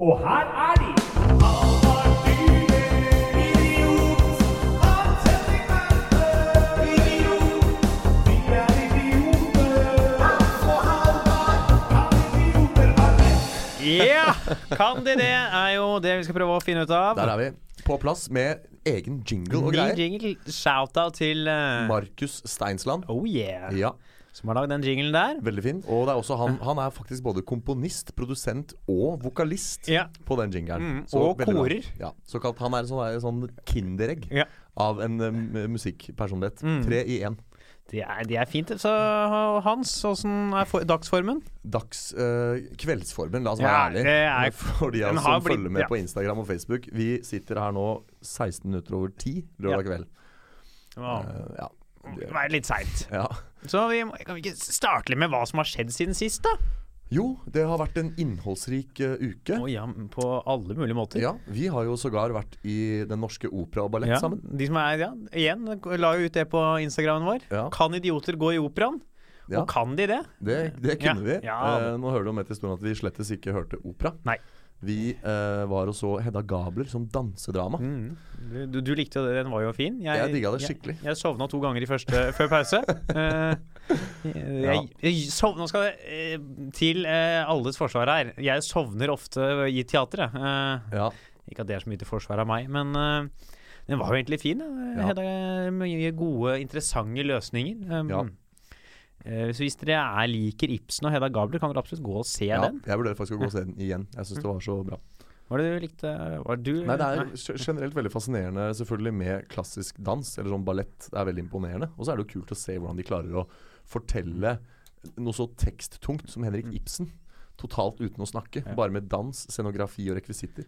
Og her er de! Ja! Kan de det? Er jo det vi skal prøve å finne ut av. Der er vi. På plass med egen jingle og Ny greier. jingle. Shout-out til eh, Markus Steinsland. Oh yeah. Ja, Som har lagd den jinglen der. veldig fin. Og det også han, han er faktisk både komponist, produsent og vokalist Ja. på den jingelen. Mm, og korer. Ja, såkalt, han er en sånn, sånn kinderegg Ja. av en um, musikkpersonlighet. Mm. Tre i én. Det er, det er fint. Så Hans, åssen er for, dagsformen? Dags eh, Kveldsformen, la oss være Ja, ærlige. er- For de som blitt- følger med ja. på Instagram og Facebook. Vi sitter her nå 16 minutter over 10 lørdag kveld. Det må Eh, ja. det er litt seint. ja. Så vi må, kan vi ikke starte litt med hva som har skjedd siden sist, da? Jo, det har vært en innholdsrik uh, uke. Oh, ja, på alle mulige måter. Ja, Vi har jo sågar vært i Den Norske Opera og Ballett Ja, sammen. De som er, ja, igjen, la jo ut det på Instagramen vår. Ja. Kan idioter gå i operaen? Og kan de det? det, det kunne vi. Eh, nå hører du om etter stund at vi slettes ikke hørte opera. Nei. Vi eh, var og så Hedda Gabler som dansedrama. Mm. Du, du, likte jo det, den var jo fin. Jeg digga det skikkelig. Jeg, jeg sovna to ganger i første før pause. uh, jeg, jeg sov, nå skal det eh, til uh, alles forsvar her. Jeg sovner ofte i teatret. Uh, Ja. ikke at det er så mye til forsvar av meg, men den var jo egentlig fin. Ja. Hedda, mye gode, interessante løsninger. Um, Ja. Eh, så hvis dere er, liker Ibsen og Hedda Gabler, kan dere absolutt gå og se ja, den. jeg vurderer faktisk å gå og se den igjen. Jeg syns det var så bra. Var det du likte? Var du, Nei, Det er nei. generelt veldig fascinerende selvfølgelig med klassisk dans, eller sånn ballett. Det er veldig imponerende. Og så er det jo kult å se hvordan de klarer å fortelle noe så teksttungt som Henrik Ibsen. Totalt uten å snakke. Mm. Ja. Bare med dans, scenografi og rekvisitter.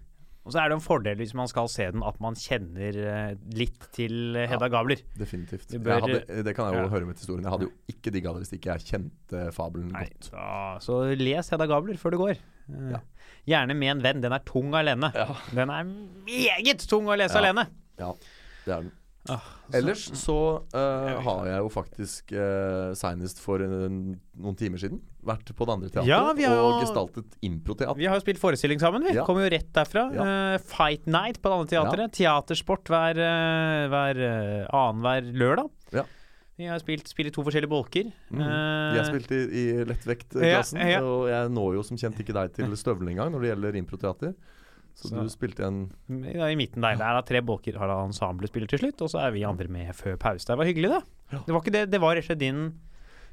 Og så er det en fordel hvis man skal se den, at man kjenner eh, litt til Hedda Hedda Gabler. Definitivt. Bør- hadde, det kan jeg jo Ja. høre med til historien. Jeg hadde jo ikke digga det hvis ikke jeg kjente fabelen Nei, godt. da, så les Hedda Gabler før du går. Eh, Ja. Gjerne med en venn. Den er tung alene. Ja. Den er meget tung å lese Ja. alene. ja, det er den. Ah, Ellers så uh, har jeg jo faktisk uh, seinest for en, noen timer siden vært på det andre teatret Ja, har og gestaltet improteater. Vi har jo spilt forestilling sammen, vi. Ja. Kommer jo rett derfra. Ja. Uh, Fight Night på det andre teatret. Teatersport hver, uh, hver uh, annenhver lørdag. Ja. Vi har spilt, spilt i to forskjellige bolker. Mm. Eh, Jeg spilte i, i lettvektklassen, Ja, ja. og jeg når jo som kjent ikke deg til støvlene engang når det gjelder improteater. Så, Så- du spilte en Ja, I midten der. Det er da tre bolker har ensemblet spiller til slutt, og så er vi andre med før pause. Det var hyggelig, det. Ja. Det var ikke det, det var rett og slett din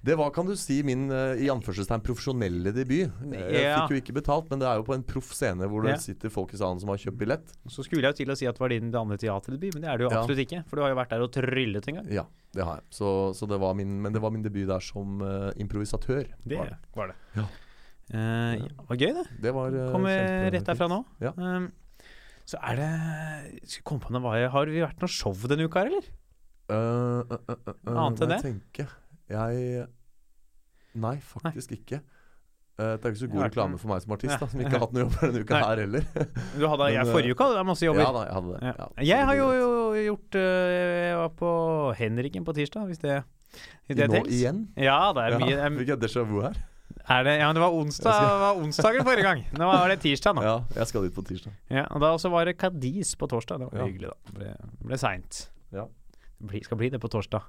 Det var, kan du si, min eh, i anførselstegn profesjonelle debut. Eh, Jeg Ja. fikk jo ikke betalt, men det er jo på en proff scene hvor det sitter folk i salen som har kjøpt billett. Så skulle jeg jo til å si at det var din andre teaterdebut, men det er det jo absolutt ikke. For du har jo vært der og tryllet en gang. Ja, det har jeg. Så, så det var min, men det var min debut der som uh, improvisatør. Det var det. var det. Eh, ja, det var gøy, det. Det var uh, Kommer rett derfra nå. Ja. Um, så er det Skal jeg komme på noe Har vi vært noe show denne uka eller? Uh, uh, uh, uh, Annet enn det? tenke. Jeg Nei, faktisk ikke. Uh, det er ikke så god reklame for meg som artist, da, som ikke har hatt noe jobb denne uka Nei. her heller. Du hadde, jeg, forrige uka, hadde jeg masse jobber. ja da, jeg hadde det. Ja. Jeg har jo, jo gjort Jeg var på Henriken på tirsdag, hvis det, hvis det Nå tels. igjen? Ja, det er mye Ja, det Fikk jeg déjà vu her? Er, det, Ja, men det var onsdag skal... var onsdagen forrige gang. Nå var det tirsdag, nå. Ja, jeg skal dit på tirsdag. Ja, og da også var det Cadiz på torsdag. Det var Ja. hyggelig, da. Det ble, ble seint. Ja. Det skal bli det på torsdag.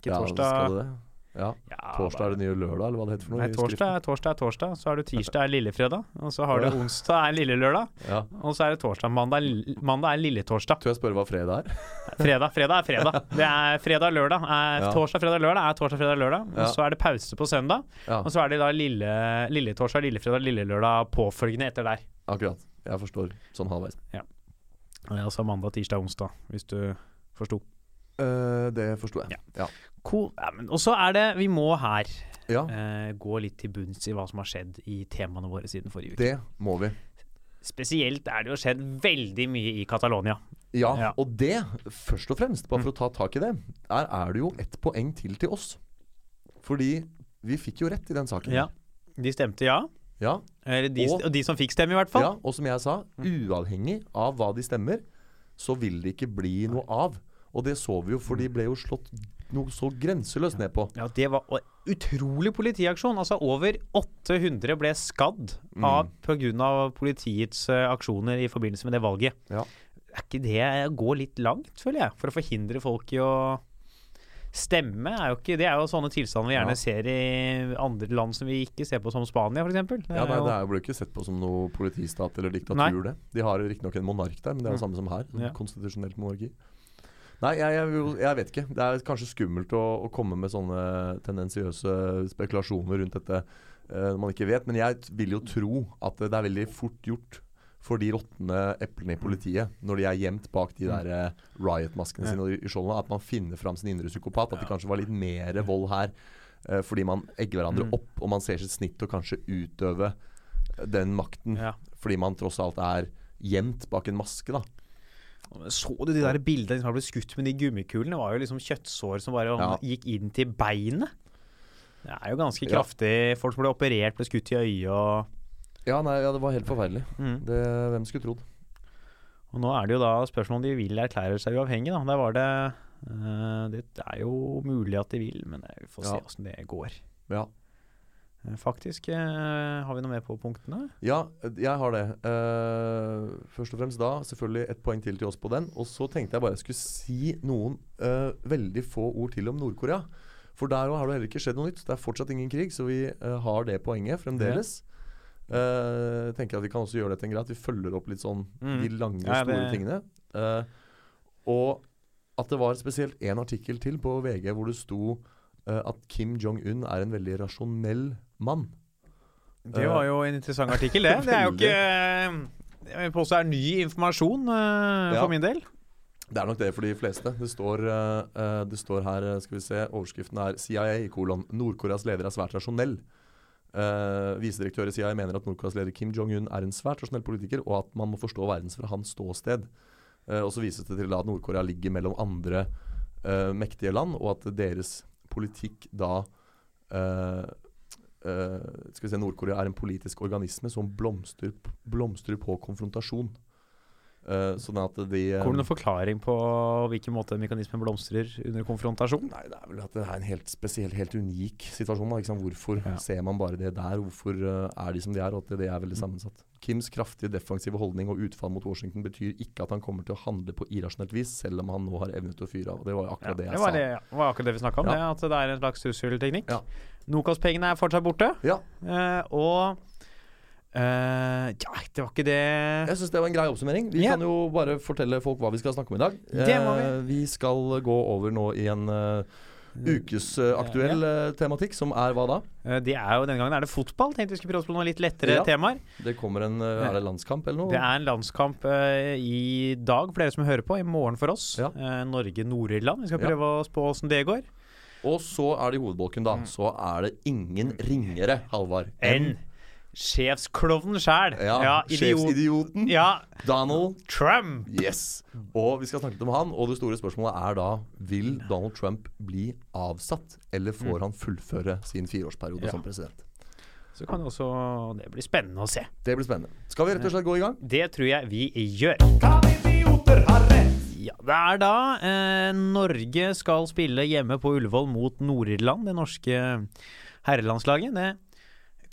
Ikke Ja, torsdag skal det? Ja. Ja, Torsdag er det nye lørdag, eller hva det heter for noe? Nei, torsdag, er- torsdag er torsdag, så har du tirsdag er lillefredag, og så har du Ja. onsdag er lille lørdag, Ja. og så er det torsdag. Mandag, mandag er lilletorsdag. Tør jeg spørre hva fredag er? Fredag, fredag er fredag. Det er fredag, lørdag. Er Ja. Torsdag, fredag, lørdag er torsdag, fredag, lørdag. Og så er det pause på søndag. Ja, Og så er det da lille, lilletorsdag, torsdag, lillelørdag lille lørdag påfølgende etter der. akkurat. Jeg forstår sånn halvveis. Og Altså mandag, tirsdag, onsdag, hvis du forsto. Eh, det forsto jeg. Ja. Cool. Og så er det Vi må her eh, gå litt til bunns i hva som har skjedd i temaene våre siden forrige uke. det må vi. Spesielt er det jo skjedd veldig mye i Catalonia. Ja, Ja. og det, først og fremst, bare for Mm. å ta tak i det, der er det jo ett poeng til til oss. Fordi vi fikk jo rett i den saken. Ja. De stemte ja. Ja, Eller de, Og- og de som fikk stemme, i hvert fall. ja, og som jeg sa, uavhengig av hva de stemmer, så vil det ikke bli noe av. Og det så vi jo, for de ble jo slått noe så grenseløst ned på. Ja, det var utrolig politiaksjon. Altså Over 800 ble skadd Mm. av pga. politiets uh, aksjoner i forbindelse med det valget. Ja. Er ikke det å gå litt langt, føler jeg, for å forhindre folk i å stemme? Er jo ikke, det er jo sånne tilstander vi gjerne Ja. ser i andre land som vi ikke ser på som Spania, f.eks. Ja, nei, Det blir ikke sett på som noe politistat eller diktatur, Nei. det. De har riktignok en monark der, men det er det Mm. samme som her. Ja. Konstitusjonelt monarki. Nei, jeg, jeg, jeg vet ikke. Det er kanskje skummelt å, å komme med sånne tendensiøse spekulasjoner rundt dette når når man ikke vet. Men jeg vil jo tro at det er veldig fort gjort for de råtne eplene i politiet, når de er gjemt bak de der eh, riot-maskene sine i, skjoldene, at man finner fram sin indre psykopat. At det kanskje var litt mer vold her. uh, fordi man egger hverandre Mm. opp, og man ser sitt snitt til å kanskje utøve eh, den makten. Fordi man tross alt er gjemt bak en maske, da. Så du de der bildene som ble skutt med de gummikulene? Det var jo liksom kjøttsår som bare Ja. gikk inn til beinet. Det er jo ganske Ja. kraftig. Folk som ble operert, ble skutt i øyet og Ja, nei, ja, det var helt forferdelig. mm. Det, hvem skulle trodd? Og nå er det jo da spørsmål om de vil erklære seg uavhengige, da. Der var det uh, Det er jo mulig at de vil, men vi får se Ja. åssen det går. Ja. Eh, Faktisk, eh, har vi noe mer på punktene? Ja, jeg har det. Uh, først og fremst da, selvfølgelig et poeng til til oss på den. Og så tenkte jeg bare jeg skulle si noen uh, veldig få ord til om Nord-Korea. For der òg har det heller ikke skjedd noe nytt. Det er fortsatt ingen krig, så vi uh, har det poenget fremdeles. Eh, tenker at Vi kan også gjøre det til en greie at vi følger opp litt sånn Mm. de lange, Ja, store tingene. Eh, og at det var spesielt én artikkel til på VG hvor det sto eh, at Kim Jong-un er en veldig rasjonell mann. Det var jo en interessant artikkel, det. Det er jo ikke eh, Jeg vil påstå er ny informasjon for Ja. min del. Det er nok det for de fleste. Det står, eh, eh, det står her, eh, skal vi se, overskriften er CIA, kolon, Nord-Koreas leder er svært rasjonell. Uh, Visedirektør i CIA mener at Nord-Koreas leder Kim Jong-un er en svært rasjonell politiker, og at man må forstå verden fra hans ståsted. Uh, og så vises det til at Nord-Korea ligger mellom andre uh, mektige land, og at deres politikk da uh, uh, Skal vi se, Nord-Korea er en politisk organisme som blomstrer, blomstrer på konfrontasjon. Uh, sånn at de Kommer det noen forklaring på hvilken måte mekanismen blomstrer under konfrontasjon? Nei, det er vel at det er en helt spesiell, helt unik situasjon. Da? Hvorfor Ja. ser man bare det der? Hvorfor er de som de er? Og at det er veldig sammensatt. Kims kraftige defensive holdning og utfall mot Washington betyr ikke at han kommer til å handle på irrasjonelt vis, selv om han nå har evnet å fyre av. Det var jo Ja, akkurat det jeg det var, sa. det, var akkurat det vi snakka om, Ja. det, at det er en slags trusselteknikk. Ja. Nokas-pengene er fortsatt borte. Ja, eh, og eh, Ja, det var ikke det jeg syns det var en grei oppsummering. Vi Ja. kan jo bare fortelle folk hva vi skal snakke om i dag. Det må vi. Eh, vi skal gå over nå i en uh, ukesaktuell ja. tematikk, som er hva da? Eh, det er jo, Denne gangen er det fotball. Tenkte vi skulle prøve oss på noen litt lettere Ja. temaer. Det kommer en eh, Er det landskamp eller noe? Det er en landskamp uh, i dag for dere som hører på. I morgen for oss. Ja. Uh, Norge-Nord-Irland. Vi skal prøve å spå åssen det går. Og så er det i hovedbolken, da. Mm. Så er det ingen ringere, Halvard. Enn sjefsklovnen sjæl. Ja, idiot. sjefsidioten Ja, Donald Trump. Yes. Og vi skal snakke litt om han. Og det store spørsmålet er da Vil Donald Trump bli avsatt, eller får han fullføre sin fireårsperiode Mm. Ja. som president? Så kan det også Det blir spennende å se. Det blir spennende. Skal vi rett og slett gå i gang? Det tror jeg vi gjør. Kan idioter ha rett? Ja, Det er da eh, Norge skal spille hjemme på Ullevål mot Nord-Irland, det norske herrelandslaget. Det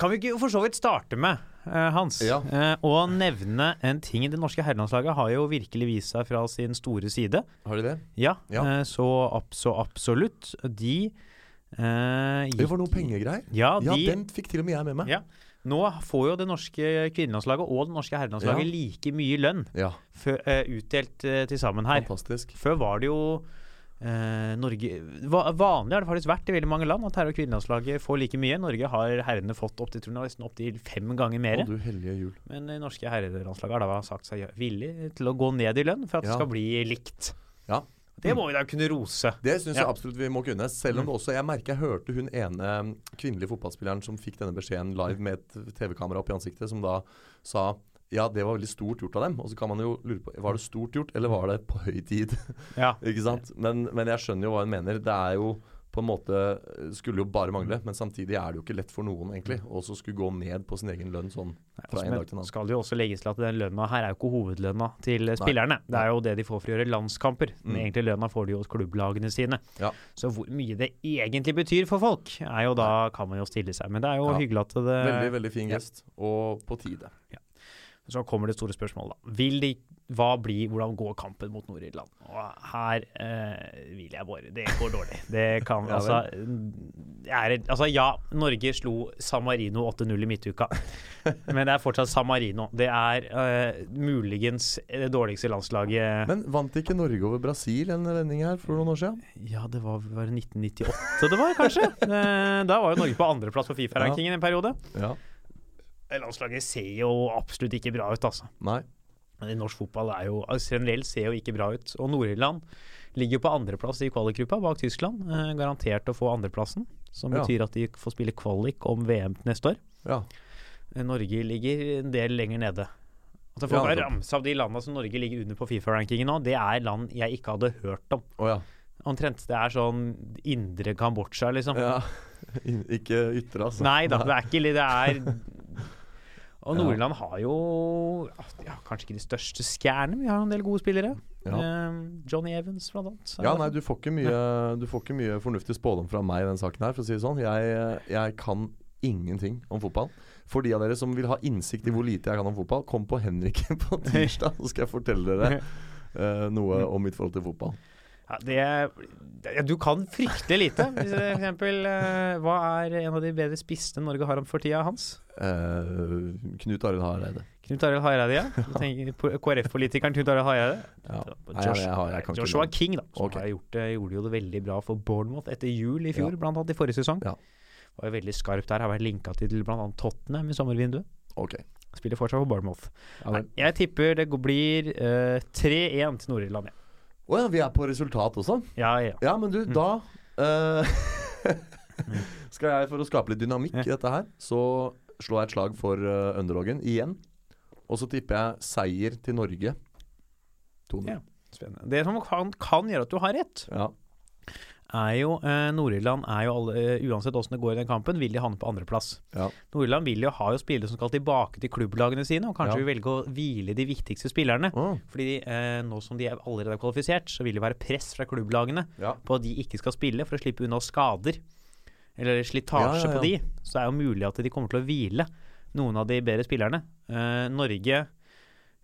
kan vi ikke for så vidt starte med, eh, Hans. Ja. Eh, og nevne en ting. Det norske herrelandslaget har jo virkelig vist seg fra sin store side. Har de det? Ja, Ja. Eh, så, ab så absolutt. De gikk, Det var noe pengegreier. Ja, Ja, den fikk til og med jeg med meg. Ja. Nå får jo det norske kvinnelandslaget og det norske herrelandslaget like mye lønn Ja, før, utdelt til sammen her. fantastisk. Før var det jo eh, Norge va Vanlig har det faktisk vært i veldig mange land at herre- og kvinnelandslaget får like mye. Norge har herrene fått opp til, tror jeg, nesten opp fem ganger mer. Å, du hellige jul. Men det norske herrelandslaget har da sagt seg villig til å gå ned i lønn for at det skal bli likt. Ja. Det må vi da kunne rose. Det syns Ja. jeg absolutt vi må kunne. Selv om Mm. det også Jeg merker jeg hørte hun ene kvinnelige fotballspilleren som fikk denne beskjeden live med et TV-kamera opp i ansiktet, som da sa ja, det var veldig stort gjort av dem. Og så kan man jo lure på Var det stort gjort, eller var det på høy tid? Ja. Ikke sant? Men, men jeg skjønner jo hva hun mener. Det er jo på en måte skulle jo bare mangle, men samtidig er det jo ikke lett for noen, egentlig, å så skulle gå ned på sin egen lønn sånn fra en dag til en annen. skal det jo også legges til at den lønna her er jo ikke hovedlønna til spillerne. Det er jo det de får for å gjøre landskamper. Den Mm. egentlige lønna får de jo hos klubblagene sine. Ja. Så hvor mye det egentlig betyr for folk, er jo da kan man jo stille seg. Men det er jo Ja. hyggelig at det Veldig, veldig fin ja. gest, og på tide. Så kommer det store spørsmålet, da. Vil de, hva blir, hvordan går kampen mot Nord-Irland? Og her eh, vil jeg bare Det går dårlig. Det kan Ja altså, er, altså Ja, Norge slo San Marino 8-0 i midtuka. Men det er fortsatt San Marino. Det er eh, muligens det dårligste landslaget Men vant ikke Norge over Brasil en vending her for noen år siden? Ja, det var, var 1998 det var, kanskje? Eh, da var jo Norge på andreplass på Fifa-rankingen en periode. Ja. Landslaget ser jo absolutt ikke bra ut, altså. Nei. Men Norsk fotball er jo altså, generelt ser jo ikke bra ut. Og Nord-Irland ligger på andreplass i kvalikgruppa bak Tyskland. Eh, garantert å få andreplassen, som Ja. betyr at de får spille kvalik om VM neste år. Ja. Eh, Norge ligger en del lenger nede. Altså For Ja, å nettopp. ramse av de landene som Norge ligger under på Fifa-rankingen nå, det er land jeg ikke hadde hørt om. Å ja. Omtrent. Det er sånn indre Kambodsja, liksom. ja. Ikke ytre, altså. Nei da, det er ikke Det er Og Ja. Nord-Irland har jo ja, kanskje ikke de største skjærene, men vi har en del gode spillere. Ja. Eh, Johnny Evans, blant annet. Ja, nei, du får ikke mye, du får ikke mye fornuftig spådom fra meg i den saken her, for å si det sånn. Jeg, jeg kan ingenting om fotball. For de av dere som vil ha innsikt i hvor lite jeg kan om fotball, kom på Henriken på tirsdag, så skal jeg fortelle dere eh, noe om mitt forhold til fotball. Ja, det, det, du kan fryktelig lite. Hvis for eksempel, eh, hva er en av de bedre spissene Norge har om for tida, Hans? Uh, Knut Arild Hareide. Knut Arild Hareide, ja. KrF-politikeren Knut Arild Hareide. Ja. Josh, Nei, jeg, jeg, jeg Joshua navn. King, da. Som okay. har gjort, gjorde jo det veldig bra for Bournemouth etter jul i fjor, Ja. blant annet i forrige sesong. Ja. Var jo veldig skarp der. Har vært linka til annet Tottenham i sommervinduet. Okay. Spiller fortsatt for Bournemouth. Nei, jeg tipper det blir uh, 3-1 til Nord-Irland. Ja. Å ja, vi er på resultat også? Ja, ja. Ja, men du, Mm. da uh, Skal jeg, for å skape litt dynamikk i dette her, så slår jeg et slag for uh, underdogen igjen. Og så tipper jeg seier til Norge. 2-0. Ja. Spennende. Det som kan, kan gjøre at du har rett, Ja. Er jo eh, Nord-Irland er jo alle, eh, Uansett åssen det går i den kampen, vil de havne på andreplass. Ja. Nord-Irland vil jo ha jo spillere som skal tilbake til klubblagene sine, og kanskje Ja. vil velge å hvile de viktigste spillerne. Å, Fordi eh, nå som de er allerede er kvalifisert, så vil det være press fra klubblagene ja. på at de ikke skal spille for å slippe unna skader. Eller slitasje på de. Så det er jo mulig at de kommer til å hvile noen av de bedre spillerne. Eh, Norge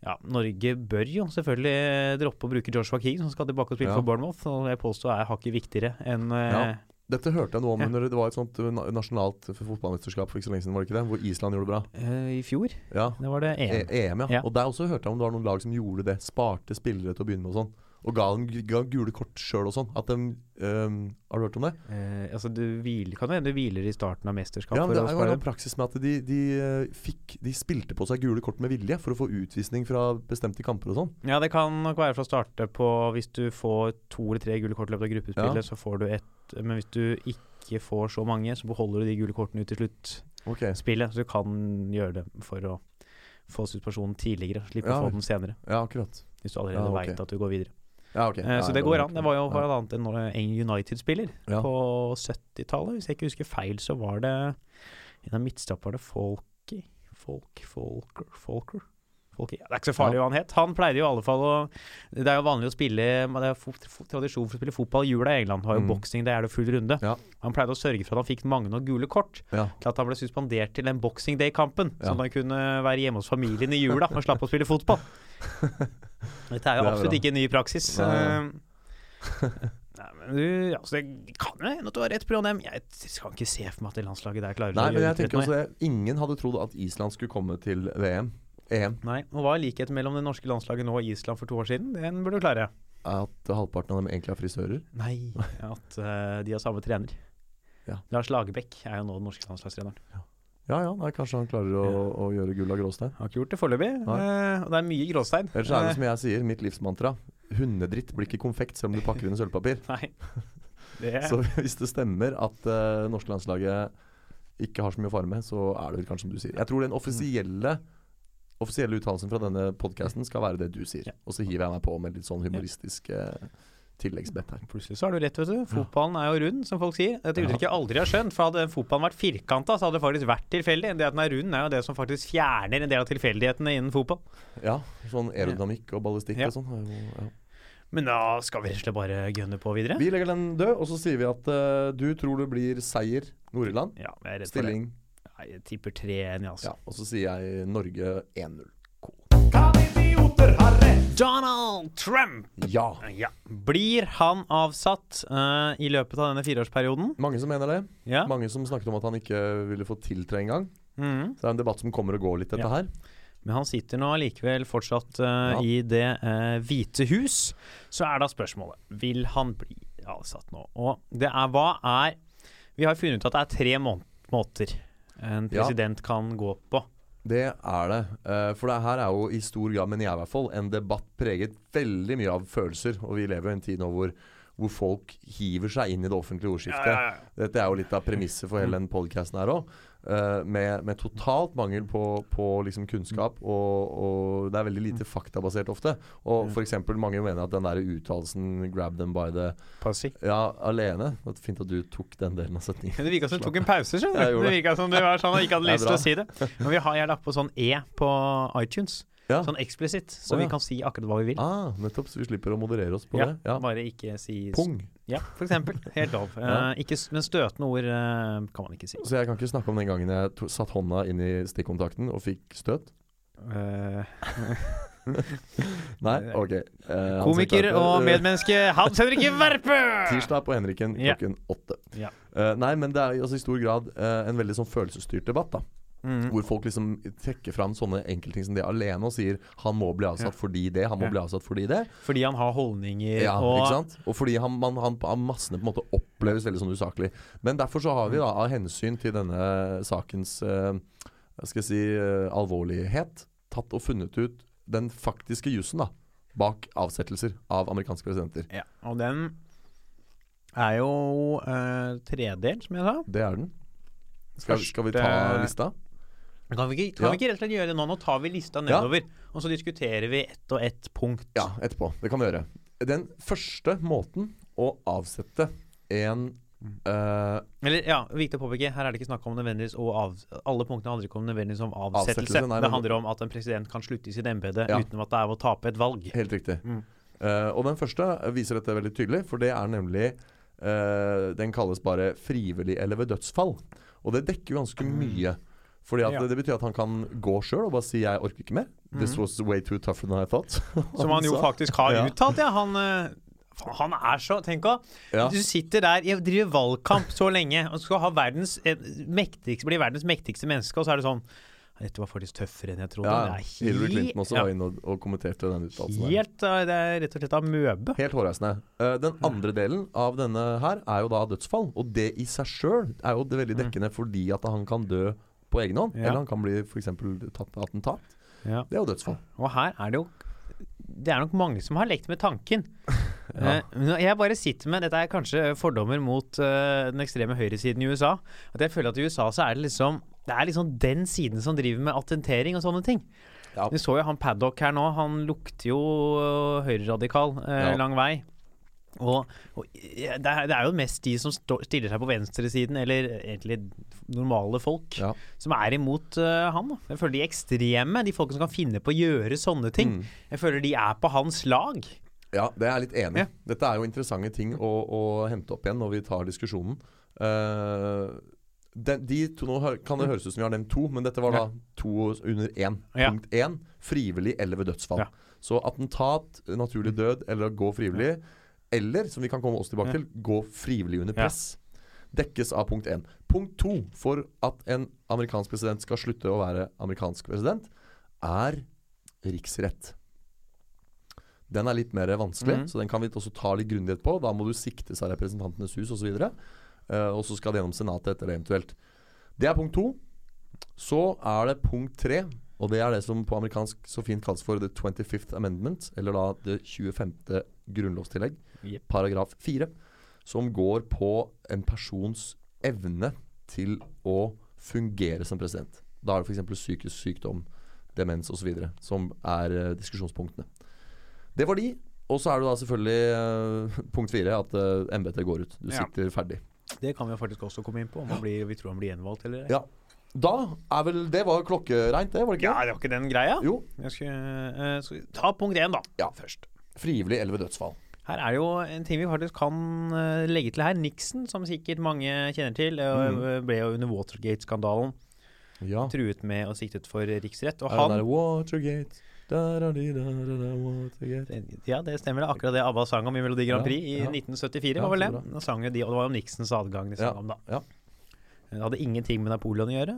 ja, Norge bør jo selvfølgelig eh, droppe å bruke Joshua King, som skal tilbake og spille Ja. for Bournemouth. Og jeg påstår er hakket viktigere enn eh, Ja. Dette hørte jeg noe om under Det var et sånt uh, nasjonalt fotballmesterskap for ikke så lenge siden, var det ikke det? Hvor Island gjorde det bra. eh, I fjor. Ja. Det var det E EM. EM, ja. Ja. Og der også hørte jeg om det var noen lag som gjorde det. Sparte spillere til å begynne med og sånn. Og ga ga gule kort sjøl og sånn. Um, Har du hørt om det? Eh, altså, du hviler, kan hende du hviler i starten av mesterskap. Ja, men Det er jo en praksis med at de, de, eh, fikk, de spilte på seg gule kort med vilje for å få utvisning fra bestemte kamper og sånn. Ja, det kan nok være for å starte på Hvis du får to eller tre gule kort i løpet av gruppespillet, Ja. så får du ett. Men hvis du ikke får så mange, så beholder du de gule kortene ut til slutt. Okay. Spillet, Så du kan gjøre det for å få situasjonen tidligere. Slippe Ja, å få den senere. Ja, akkurat. Hvis du allerede Ja, okay. veit at du går videre. Ja, okay. Eh, Ja, så det går an. Det var jo Ja. en, en United-spiller Ja. på 70-tallet. Hvis jeg ikke husker feil, så var det en av midtstopperne Folky Folk, Folker, Folker Folky. Ja, det er ikke så farlig hva han het. Han pleide jo i alle fall å Det er jo vanlig å spille Det er tradisjon for å spille fotball i jula i England. Har jo Mm. boksing, det er det full runde. Ja. Han pleide å sørge for at han fikk mange nok gule kort til at han ble suspendert til den Boxing Day-kampen. Sånn at han kunne være hjemme hos familien i jula og slappe å spille fotball. Dette er jo Det er absolutt bra. ikke en ny praksis. Nei. Eh, men du, altså det kan jo hende at du har rett dem. Jeg kan ikke se for meg at det landslaget der klarer Nei, å men jeg tenker også det. Ingen hadde trodd at Island skulle komme til VM. EM. Nei, og Hva er likheten mellom det norske landslaget nå og Island for to år siden? Den burde du klare. At halvparten av dem egentlig er frisører. Nei, at uh, de har samme trener. Ja. Lars Lagerbäck er jo nå den norske landslagstreneren. Ja ja, nei, kanskje han klarer å, Ja. å gjøre gull av gråstein. Har ikke gjort det foreløpig, eh, og det er mye gråstein. Ellers er det Eh, som jeg sier, mitt livsmantra. Hundedritt blir ikke konfekt selv om du pakker inn i sølvpapir. Nei. Det, Så hvis det stemmer at uh, norske landslaget ikke har så mye å fare med, så er det vel kanskje som du sier. Jeg tror den offisielle Offisielle uttalelsen fra denne podkasten skal være det du sier. Ja. Og så hiver jeg meg på med litt sånn humoristiske tilleggsbett her. Plutselig så har du rett, vet du. Fotballen er jo rund, som folk sier. Dette uttrykket jeg aldri har skjønt. For hadde fotballen vært firkanta, så hadde det faktisk vært tilfeldig. Det at den er rund, er jo det som faktisk fjerner en del av tilfeldighetene innen fotball. Ja, sånn aerodynamikk og ballistikk Ja. og sånn. Ja. Men da skal vi rett og slett bare gønne på videre. Vi legger den død, og så sier vi at uh, du tror det blir seier Nord-Irland. Ja, jeg er redd for det. Stilling Nei, Jeg tipper 3-1, altså. Ja, og så sier jeg Norge 1-0. Donald Trump! Ja. Ja. Blir han avsatt uh, i løpet av denne fireårsperioden? Mange som mener det. Ja. Mange som snakket om at han ikke ville få tiltre engang. Mm. Så det er en debatt som kommer og går litt, dette Ja. her. Men han sitter nå allikevel fortsatt uh, i Det uh, hvite hus. Så er da spørsmålet Vil han bli avsatt nå? Og det er hva er Vi har funnet ut at det er tre må måter en president kan gå på. Det er det. Eh, for det her er jo i stor grad, men jeg i hvert fall, en debatt preget veldig mye av følelser. Og vi lever jo i en tid nå hvor, hvor folk hiver seg inn i det offentlige ordskiftet. Dette er jo litt av premisset for hele den podcasten her òg. Med, med totalt mangel på, på liksom kunnskap, og, og det er veldig lite faktabasert ofte. Og for eksempel mange mener at den der uttalelsen 'grab them by the' Pussy. Ja, alene. Det fint at du tok den delen av setningen. Det virka som du tok en pause. skjønner du gjorde Det virka som du var sånn og ikke hadde lyst til å si det. Men vi har, jeg har lagt på sånn E på iTunes. Ja. Sånn eksplisitt. Så Å, vi kan si akkurat hva vi vil. Ah, nettopp. Så vi slipper å moderere oss på Ja, det. Ja. Bare ikke si Pung. Ja, for eksempel. Helt lov. Ja. Ikke, men støtende ord uh, kan man ikke si. Så jeg kan ikke snakke om den gangen jeg satt hånda inn i stikkontakten og fikk støt? Uh, Nei? Ok. Komiker og medmenneske Hans Henrik Verpe! Tirsdag på Henriken klokken åtte. Ja. Nei, men det er altså i stor grad en veldig sånn følelsesstyrt debatt. da Mm. Hvor folk liksom trekker fram sånne enkeltting som det alene og sier 'han må bli avsatt Ja. fordi det', 'han må Ja. bli avsatt fordi det'. Fordi han har holdninger Ja, og ikke sant? Og fordi han, man, han, han massene på en måte oppleves veldig sånn usaklig. Men derfor så har vi da av hensyn til denne sakens uh, skal jeg si uh, alvorlighet tatt og funnet ut den faktiske jussen da bak avsettelser av amerikanske presidenter. Ja, og den er jo uh, tredelt, som jeg sa. Det er den. Skal, skal vi ta lista? Kan vi, ikke, kan Ja. vi ikke rett og slett gjøre det nå? Nå tar vi lista Ja. nedover, og så diskuterer vi ett og ett punkt. Ja, etterpå. Det kan vi gjøre. Den første måten å avsette en Uh, Eller, ja, viktig å påpeke, her er det ikke snakk om nødvendigvis av... Alle punktene handler ikke om nødvendigvis om avsettelse. Avsettelse, nei, det handler om at en president kan slutte i sitt embete Ja. uten at det er å tape et valg. Helt riktig. Mm. Uh, og den første viser dette veldig tydelig, for det er nemlig uh, Den kalles bare 'frivillig eller ved dødsfall'. Og det dekker jo ganske mye. Fordi at Ja. det, det betyr at han kan gå sjøl og bare si 'jeg orker ikke mer'. This Mhm. was way too tougher than I thought. Som han jo faktisk har uttalt, ja. Han, eh, han er så Tenk å Ja. Du sitter der og driver valgkamp så lenge og skal ha verdens eh, mektigste, bli verdens mektigste menneske, og så er det sånn Dette var faktisk tøffere enn jeg trodde. Ja, Hillary Clinton også ja, var inne og, og kommenterte den uttalelsen. Helt eh, Det er rett og slett amøbe. Helt hårreisende. Uh, den andre delen av denne her er jo da dødsfall. Og det i seg sjøl er jo det veldig dekkende fordi at han kan dø på egen hånd. Ja. Eller han kan bli f.eks. tatt attentat. Ja. Det er jo dødsfall. Og her er det jo Det er nok mange som har lekt med tanken. Ja. Eh, jeg bare sitter med Dette er kanskje fordommer mot uh, den ekstreme høyresiden i USA. At jeg føler at i USA så er det liksom Det er liksom den siden som driver med attentering og sånne ting. Ja. Vi så jo han Paddock her nå. Han lukter jo høyreradikal uh, Ja. lang vei. Og, og eh, det, er, det er jo mest de som stiller seg på venstresiden, eller egentlig normale folk, Ja. som er imot uh, han. Jeg føler de ekstreme, de folkene som kan finne på å gjøre sånne ting, Mm. jeg føler de er på hans lag. Ja, det er jeg litt enig i. Ja. Dette er jo interessante ting å, å hente opp igjen når vi tar diskusjonen. Uh, de, de to, nå kan det høres ut som vi har nevnt to, men dette var da to under én. Punkt én frivillig eller ved dødsfall. Så attentat, naturlig død eller gå frivillig, eller, som vi kan komme oss tilbake til, gå frivillig under press, dekkes av punkt én. Punkt to for at en amerikansk president skal slutte å være amerikansk president, er riksrett. Den er litt mer vanskelig, mm. så den kan vi også ta litt grundighet på. Da må du siktes av Representantenes hus osv. Uh, og så skal det gjennom Senatet etter det eventuelt. Det er punkt to. Så er det punkt tre, og det er det som på amerikansk så fint kalles for the 25th amendment, eller da det 25. grunnlovstillegg, yep. paragraf 4, som går på en persons evne til å fungere som president. Da er det f.eks. psykisk sykdom, demens osv. som er eh, diskusjonspunktene. Det var de. Og så er det da selvfølgelig uh, punkt fire, at uh, embetet går ut. Du Ja. sitter ferdig. Det kan vi faktisk også komme inn på, om blir, vi tror han blir gjenvalgt eller Ja. Da er vel Det var klokkereint, det, var det ikke? Ja, det var ikke den greia? Jo. Jeg skal, uh, skal ta punkt én, da. Ja. Først. Frivillig eller ved dødsfall. Her er det jo en ting vi faktisk kan eh, legge til her. Nixon, som sikkert mange kjenner til, eh, Mm. ble jo under Watergate-skandalen Ja. truet med og siktet for riksrett. Og han Watergate da, da, da, Watergate Ja, det stemmer. det Akkurat det ABBA sang om i Melodi Grand Ja, Prix i ja. 1974, Ja, var vel det. Da sang jo de, og det var jo Nixons adgang de sang Ja, om, da. Ja. Det hadde ingenting med Napoleon å gjøre,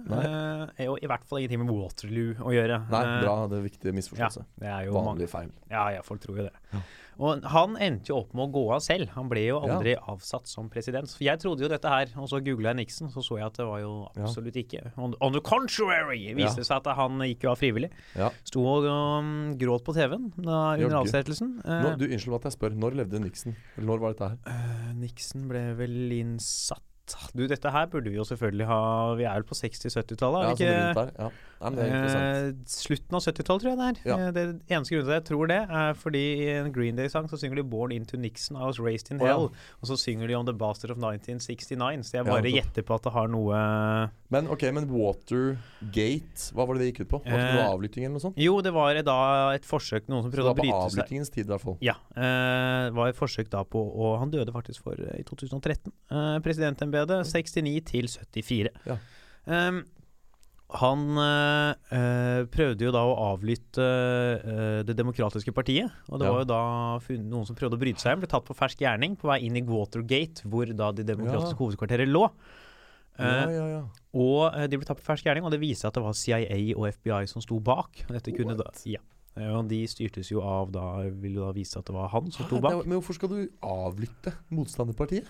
eh, og i hvert fall ingenting med Waterloo å gjøre. Nei, Eh, bra. Det er viktig Ja, misforståelse. det er jo mange, Vanlig feil. ja, ja, folk tror jo det. Ja. Og han endte jo opp med å gå av selv. Han ble jo aldri avsatt som president. Jeg trodde jo dette her, og så googla jeg Nixon, så så jeg at det var jo Ja. absolutt ikke. On, on the contrary viste det seg at han gikk jo av frivillig. Ja. Sto og um, gråt på TV-en under avsettelsen. Eh, Nå, du, Unnskyld at jeg spør. Når levde Nixon? Eller når var dette her? Uh, Nixon ble vel innsatt Du, dette her burde vi jo selvfølgelig ha Vi er vel på 60-70-tallet, Ja, er vi sånn ikke? rundt der. Ja. Det interessant. Eh, slutten av 70-tallet, tror jeg det er. Ja. Eh, det eneste grunnen til at jeg tror det, er fordi i en Green Day-sang så synger de 'Born into Nixon, I was raised in hell', ja. hell'. Og så synger de 'On the bastard of 1969', så jeg bare gjetter på at det har noe Men ok, men Watergate, hva var det det gikk ut på? Var det ikke noe Eh, avlytting eller noe sånt? Jo, det var da et forsøk, noen som det prøvde var å på bryte seg avlyttingens tid, i hvert fall. Ja. Eh, var et forsøk da på Og han døde faktisk for i 2013. Eh, presidentembetet 69 til 74. Ja. Um, han eh, prøvde jo da å avlytte eh, Det demokratiske partiet. Og det Ja. var jo da noen som prøvde å bryte seg inn, ble tatt på fersk gjerning på vei inn i Watergate, hvor da det demokratiske Ja. hovedkvarteret lå. Ja, Eh, ja, ja. og de ble tatt på fersk gjerning, og det viser at det var CIA og FBI som sto bak. Dette kunne da, What? Ja. De styrtes jo av da Vil du da vise at det var han som sto bak. men hvorfor skal du avlytte motstanderpartiet?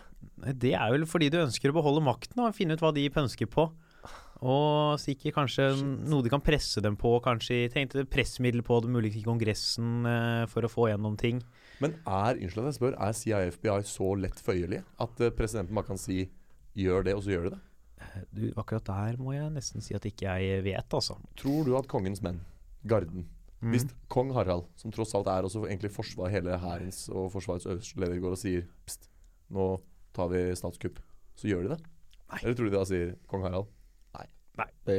Det er vel fordi du ønsker å beholde makten og finne ut hva de pønsker på. Og sikkert kanskje noe de kan presse dem på. Kanskje tenkte pressmiddel på det mulig i Kongressen eh, for å få gjennom ting. Men er unnskyld jeg spør, er CIA FBI så lett føyelige at eh, presidenten bare kan si 'gjør det', og så gjør de det? Eh, Du, akkurat der må jeg nesten si at ikke jeg vet, altså. Tror du at kongens menn, garden Mm. Hvis kong Harald, som tross alt er også egentlig forsvar, hele hærens og forsvarets øverste leder, går og sier Pst, nå tar vi statskupp, så gjør de det? Nei. Eller tror du de da sier kong Harald? Nei, Nei. det,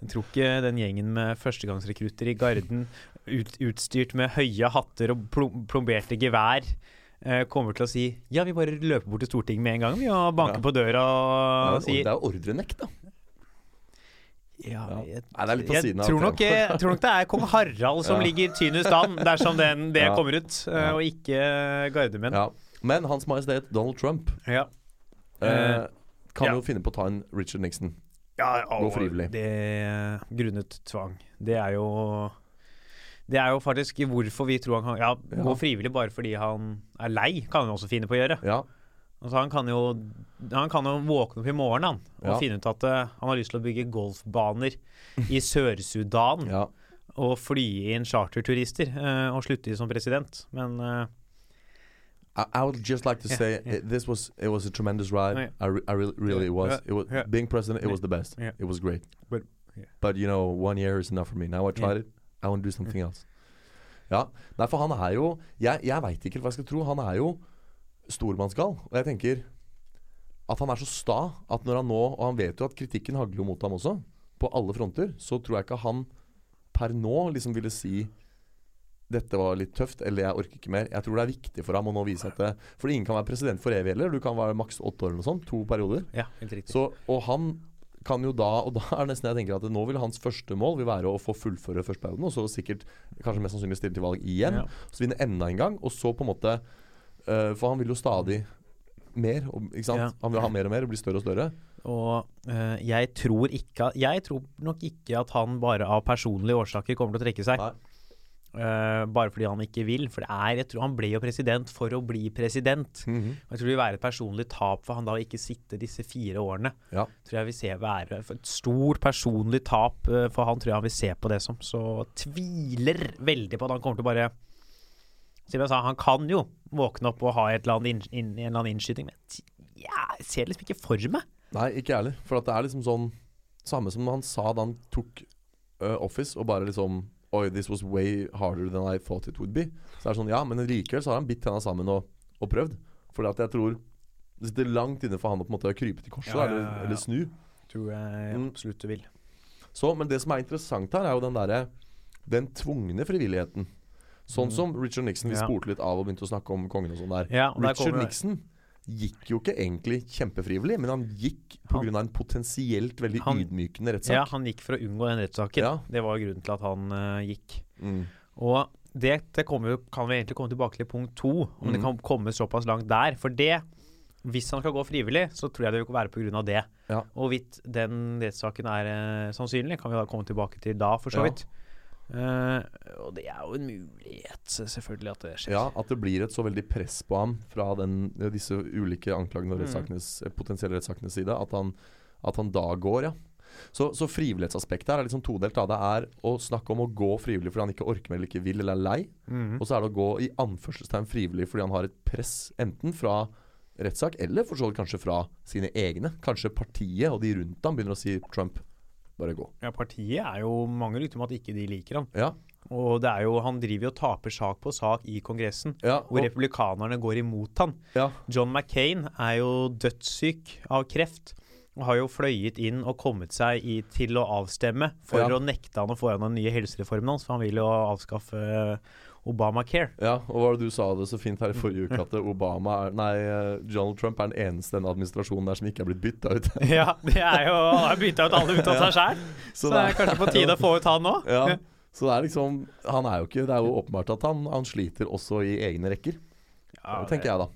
jeg tror ikke den gjengen med førstegangsrekrutter i Garden, ut, utstyrt med høye hatter og plomberte gevær, eh, kommer til å si ja, vi bare løper bort til Stortinget med en gang vi og banker Ja. på døra og det er ordrenekt, da. Ja, jeg, Nei, det er litt på jeg, av tror nok, jeg tror nok det er kong Harald som ligger tynnest an dersom den, det kommer ut, eh, og ikke gardemenn. Ja. Men Hans Majestet Donald Trump Ja. eh, Eh, kan jo finne på å ta en Richard Nixon. Ja, Gå frivillig. Det grunnet tvang. Det er jo Det er jo faktisk hvorfor vi tror han kan Ja, Ja. gå frivillig bare fordi han er lei, kan han også finne på å gjøre. Ja, Altså, han kan jo Han kan jo våkne opp i morgen han, og Ja. finne ut at uh, han har lyst til å bygge golfbaner i Sør-Sudan ja. og fly inn charterturister uh, og slutte som president. Men uh, I, I would just like to Yeah, say yeah. It, this was it was a tremendous ride. Yeah. I, re, I re, really was. It was being president. It was the best. It was great. But-. But you know, one year is enough for me. Now I tried it. I want to do something else. Ja, Nei, for han er jo Jeg, jeg veit ikke hva jeg skal tro. Han er jo stormannsgal. Og jeg tenker at han er så sta at når han nå Og han vet jo at kritikken hagler jo mot ham også, på alle fronter, så tror jeg ikke han per nå liksom ville si dette var litt tøft, eller jeg orker ikke mer. Jeg tror det er viktig for ham å nå vise at det For ingen kan være president for evig heller. Du kan være maks åtte år eller noe sånt. To perioder. ja, helt riktig. Så, og han kan jo da Og da er nesten jeg tenker at nå vil hans første mål vil være å få fullføre førsteperioden, og så sikkert kanskje mest sannsynlig stille til valg igjen. Ja. Så vinne enda en gang, og så på en måte øh, For han vil jo stadig mer. Og, ikke sant? Ja. Han vil ha mer og mer og bli større og større. Og uh, jeg tror ikke Jeg tror nok ikke at han bare av personlige årsaker kommer til å trekke seg. Eh, bare fordi han ikke vil. For det er, jeg tror Han ble jo president for å bli president. Mhm. Og Jeg tror det vil være et personlig tap for han da å ikke sitte disse fire årene. Ja. Tror jeg vil se være et stort personlig tap for han, tror jeg han vil se på det som. Så tviler veldig på at han kommer til å bare Som jeg sa, han kan jo våkne opp og ha et eller annet inn, inn, en eller annen innskyting, men ja, jeg ser liksom ikke for meg. Nei, ikke jeg heller. For at det er liksom sånn Samme som han sa da han tok uh, Office og bare liksom Oi, this was way harder than I thought it would be. Så er det sånn, ja, men likevel så har han bitt tenna sammen og, og prøvd. Fordi at jeg tror det sitter langt inne for han å på en måte krype til korset, Ja, ja, eller, ja, ja. eller snu. Tror jeg Mm. absolutt du vil. Så, men det som er interessant her, er jo den derre Den tvungne frivilligheten. Sånn Mm. som Richard Nixon. Vi spurte litt av og begynte å snakke om kongen og sånn der. Ja, der Richard Nixon gikk jo ikke egentlig kjempefrivillig, men han gikk pga. en potensielt veldig Han- ydmykende rettssak. Ja, han gikk for å unngå den rettssaken. Ja. Det var grunnen til at han uh, gikk. Mm. Og det, det kommer kan vi egentlig komme tilbake til punkt to, om det Mhm. kan komme såpass langt der. For det, hvis han skal gå frivillig, så tror jeg det vil være pga. det. Ja. Og hvorvidt den rettssaken er uh, sannsynlig, kan vi da komme tilbake til da, for så Ja. Eh, og det er jo en mulighet, selvfølgelig, at det skjer. Ja, at det blir et så veldig press på ham fra den, disse ulike anklagene og Mm. eh, potensielle rettssakenes side, at han, at han da går, ja. Så, så frivillighetsaspektet her er sånn todelt. Da. Det er å snakke om å gå frivillig fordi han ikke orker mer eller ikke vil eller er lei. Mm. Og så er det å gå i anførselstegn frivillig fordi han har et press enten fra rettssak, eller for så vidt kanskje fra sine egne. Kanskje partiet og de rundt ham begynner å si Trump, bare gå. ja, partiet er jo mange rykter om at ikke de liker han. Ja, Og det er jo, han driver jo og taper sak på sak i Kongressen, ja, hvor republikanerne går imot han. ja, John McCain er jo dødssyk av kreft. Og har jo fløyet inn og kommet seg i, til å avstemme for Ja. å nekte han å få gjennom den nye helsereformen hans, for han vil jo avskaffe eh, Obamacare. ja, og hva var det du sa det så fint her i forrige uke, at Obama er Nei, eh, Donald Trump er den eneste i administrasjonen der som ikke er blitt bytta ut. ja, det er jo har bytta ut alle av seg sjæl, så det er kanskje på tide å få ut han nå. Ja, så det er liksom Han er jo ikke Det er jo åpenbart at han, han sliter også i egne rekker. Ja, Det tenker jeg, da.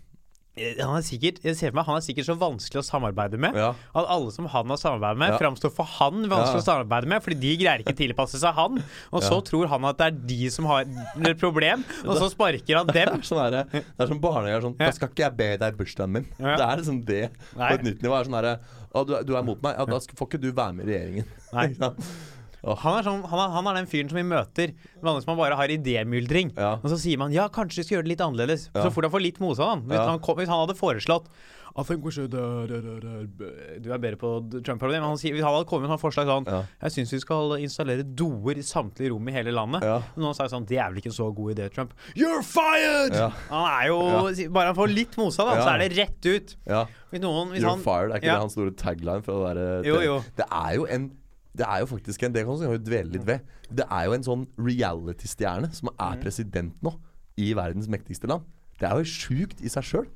Eh, Han er sikkert jeg ser for meg, han er sikkert så vanskelig å samarbeide med. Ja, At alle som han har samarbeidet med, Ja. framstår for han vanskelig Ja. å samarbeide med, fordi de greier ikke tilpasse seg han. Og så tror han at det er de som har et problem, og så sparker han dem. sånn herre Det er som barnehager Sånn, Ja. da skal ikke jeg be deg i bursdagen min. Det er liksom det Nei. på et nytt nivå. er sånn herre «Å, du, du er mot meg? Ja, da skal, får ikke du være med i regjeringen. Nei. Han er, sånn, han, er, han er den fyren som vi møter. Vanligvis man bare har idémyldring. Ja. Og så sier man ja, kanskje vi skal gjøre det litt annerledes. Ja. Så fort han får litt motstand. Hvis, Ja. han kom, hvis han hadde foreslått da, Du er bedre på Trump-parodi, men han sier, hvis han hadde kommet med et forslag sånn Ja. Jeg syns vi skal installere doer i samtlige rom i hele landet. Ja. Noen sa sånn Det er vel ikke en så god idé, Trump. You're fired! Ja. Han er jo Bare han får litt motstand, så er det rett ut. ja. Hvis noen hvis You're han, fired. Er ikke det hans store tagline det derre Jo, jo. Det er jo en det er jo faktisk en Det kan vi dvele litt ved. Det er jo en sånn reality-stjerne som er Mm. president nå i verdens mektigste land. Det er jo sjukt i seg sjøl.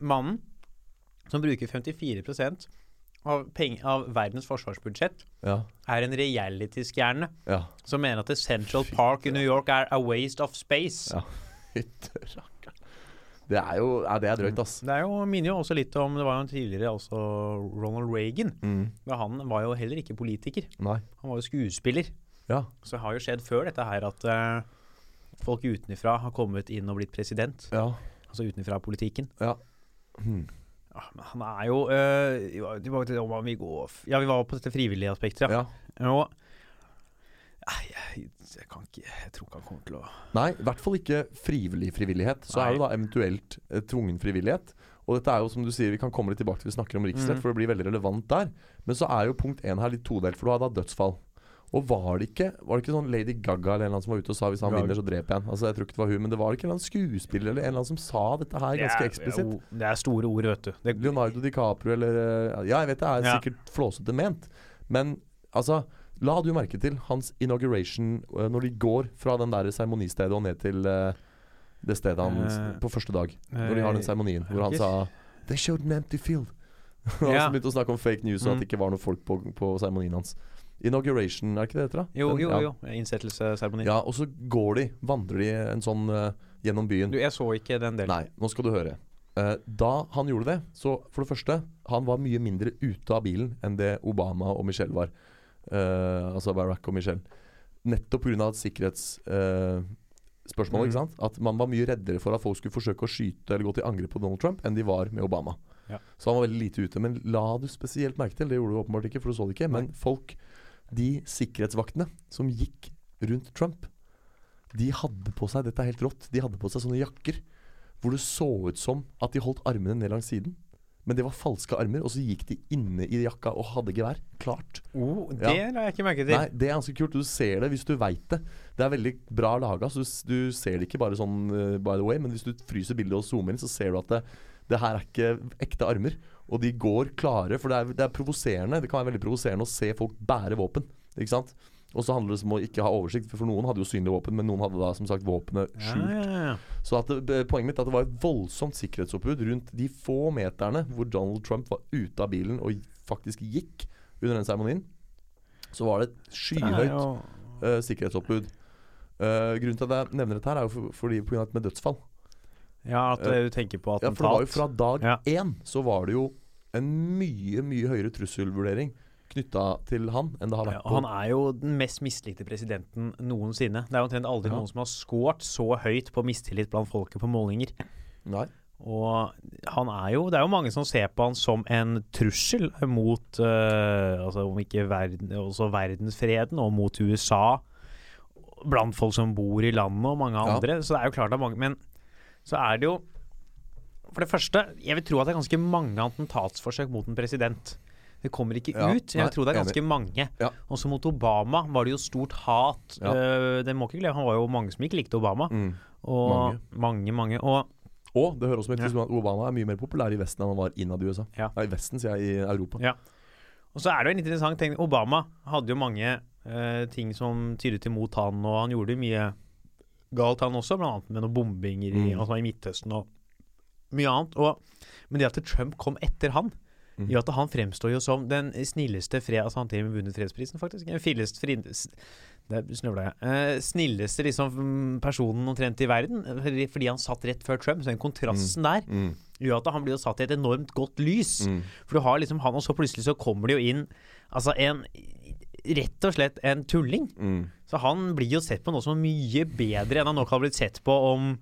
Mannen som bruker 54% av, peng, av verdens forsvarsbudsjett, Ja. er en reality-stjerne Ja. som mener at Central Park i New York er a waste of space. Ja. Det er jo ja, Det er drøyt, ass. Det er jo, minner jo også litt om Det var jo tidligere også Ronald Reagan. Mm. Men han var jo heller ikke politiker. Nei. Han var jo skuespiller. Ja. Så det har jo skjedd før dette her at uh, folk utenfra har kommet inn og blitt president. Ja. Altså utenfra politikken. ja. Hmm. Ja, men han er jo øh, vi var- om vi går Ja, vi var på dette frivillige aspektet. ja. Og Nei, jeg, jeg kan ikke Jeg tror ikke han kommer til å Nei, i hvert fall ikke frivillig frivillighet. Så Nei. er det da eventuelt eh, tvungen frivillighet. Og dette er jo som du sier, vi kan komme litt tilbake til vi snakker om riksrett, mm. for det blir veldig relevant der. Men så er jo punkt én her litt todelt, for du har da dødsfall. Og var det ikke Var det ikke sånn Lady Gaga eller en eller annen som var ute og sa hvis han Gaga. vinner, så dreper jeg han? Altså, jeg tror ikke det var hun, men det var ikke en eller annen skuespiller eller en eller annen som sa dette her ganske Det er- eksplisitt. jo, Det er store ord, vet du. Det, Leonardo DiCaprio eller eh, Ja, jeg vet det er Ja. sikkert flåsete ment, men altså La du merke til hans inauguration uh, når de går fra den der seremonistedet og ned til uh, det stedet han uh, På første dag, når de har den seremonien, hvor han sa They showed an empty field. Og Ja. han begynte å snakke om fake news og at Mm. det ikke var noen folk på, på seremonien hans. Inauguration, er ikke det det heter? da? jo, Den- jo, ja. jo. Innsettelsesseremoni. Ja, og så går de, vandrer de en sånn gjennom byen. Du, jeg så ikke den delen. Nei, nå skal du høre. Da han gjorde det, så for det første Han var mye mindre ute av bilen enn det Obama og Michelle var. Eh, altså Barack og Michelle. Nettopp pga. et sikkerhetsspørsmål. spørsmål, Mhm. ikke sant? At man var mye reddere for at folk skulle forsøke å skyte eller gå til angrep på Donald Trump enn de var med Obama. Ja. Så han var veldig lite ute. Men la du spesielt merke til, det gjorde du åpenbart ikke, for du så det ikke, men folk, de sikkerhetsvaktene som gikk rundt Trump, de hadde på seg Dette er helt rått. De hadde på seg sånne jakker hvor det så ut som at de holdt armene ned langs siden. Men det var falske armer, og så gikk de inne i jakka og hadde gevær. Klart. Oh, det Ja. la jeg ikke merke til. Nei, det er ganske kult. Du ser det hvis du veit det. Det er veldig bra laga, så du, du ser det ikke bare sånn uh, by the way, men hvis du fryser bildet og zoomer inn, så ser du at det, det her er ikke ekte armer. Og de går klare, for det er, det er provoserende. Det kan være veldig provoserende å se folk bære våpen. Ikke sant? Og så handler det om å ikke ha oversikt, for noen hadde jo synlige våpen, men noen hadde da som sagt våpenet skjult. ja, ja. Så at det, poenget mitt er at det var et voldsomt sikkerhetsoppbud rundt de få meterne hvor Donald Trump var ute av bilen og faktisk gikk under den seremonien. Så var det et skyhøyt jo- uh, sikkerhetsoppbud. Uh, grunnen til at jeg nevner dette, her er jo for, fordi et med dødsfall. Ja, at Eh, du tenker på Ja, for det var jo fra dag Ja. én så var det jo en mye, mye høyere trusselvurdering knytta til han enn det har Ja, vært på han er jo den mest mislikte presidenten noensinne. Det er omtrent aldri Ja. noen som har scoret så høyt på mistillit blant folket på målinger. Nei. Og han er jo Det er jo mange som ser på han som en trussel mot uh, Altså om ikke verden, også verdensfreden og mot USA. Blant folk som bor i landet og mange Ja. andre. Så det er jo klart at mange Men så er det jo For det første, jeg vil tro at det er ganske mange attentatsforsøk mot en president. Det kommer ikke Ja, ut. Jeg nei, tror det er enig. ganske mange. Ja. Også mot Obama var det jo stort hat. Ja. Uh, det må ikke glemme, Han var jo mange som ikke likte Obama. Mm. Og mange, mange. Og Og det hører også med til at Obama er mye mer populær i Vesten enn han var innad i USA. Ja. Nei, i Vesten, sier jeg, i Europa. Ja. Og så er det jo en interessant ting. Obama hadde jo mange uh, ting som tydet imot han, og han gjorde jo mye galt, han også, blant annet med noen bombinger i, Mm. altså i Midtøsten og mye annet. Og, men det at Trump kom etter han, Mm. I at han fremstår jo som den snilleste fred... Altså han til og med vunnet fredsprisen, faktisk. Den filleste fri, Der snøvla jeg. Eh, snilleste liksom, mm, personen omtrent i verden, fordi- han satt rett før Trump. Så den kontrasten der Mm. gjør at han blir jo satt i et enormt godt lys. Mm. For du har liksom han, og så plutselig så kommer det jo inn altså en Rett og slett en tulling. Mm. Så han blir jo sett på nå som mye bedre enn han nok har blitt sett på om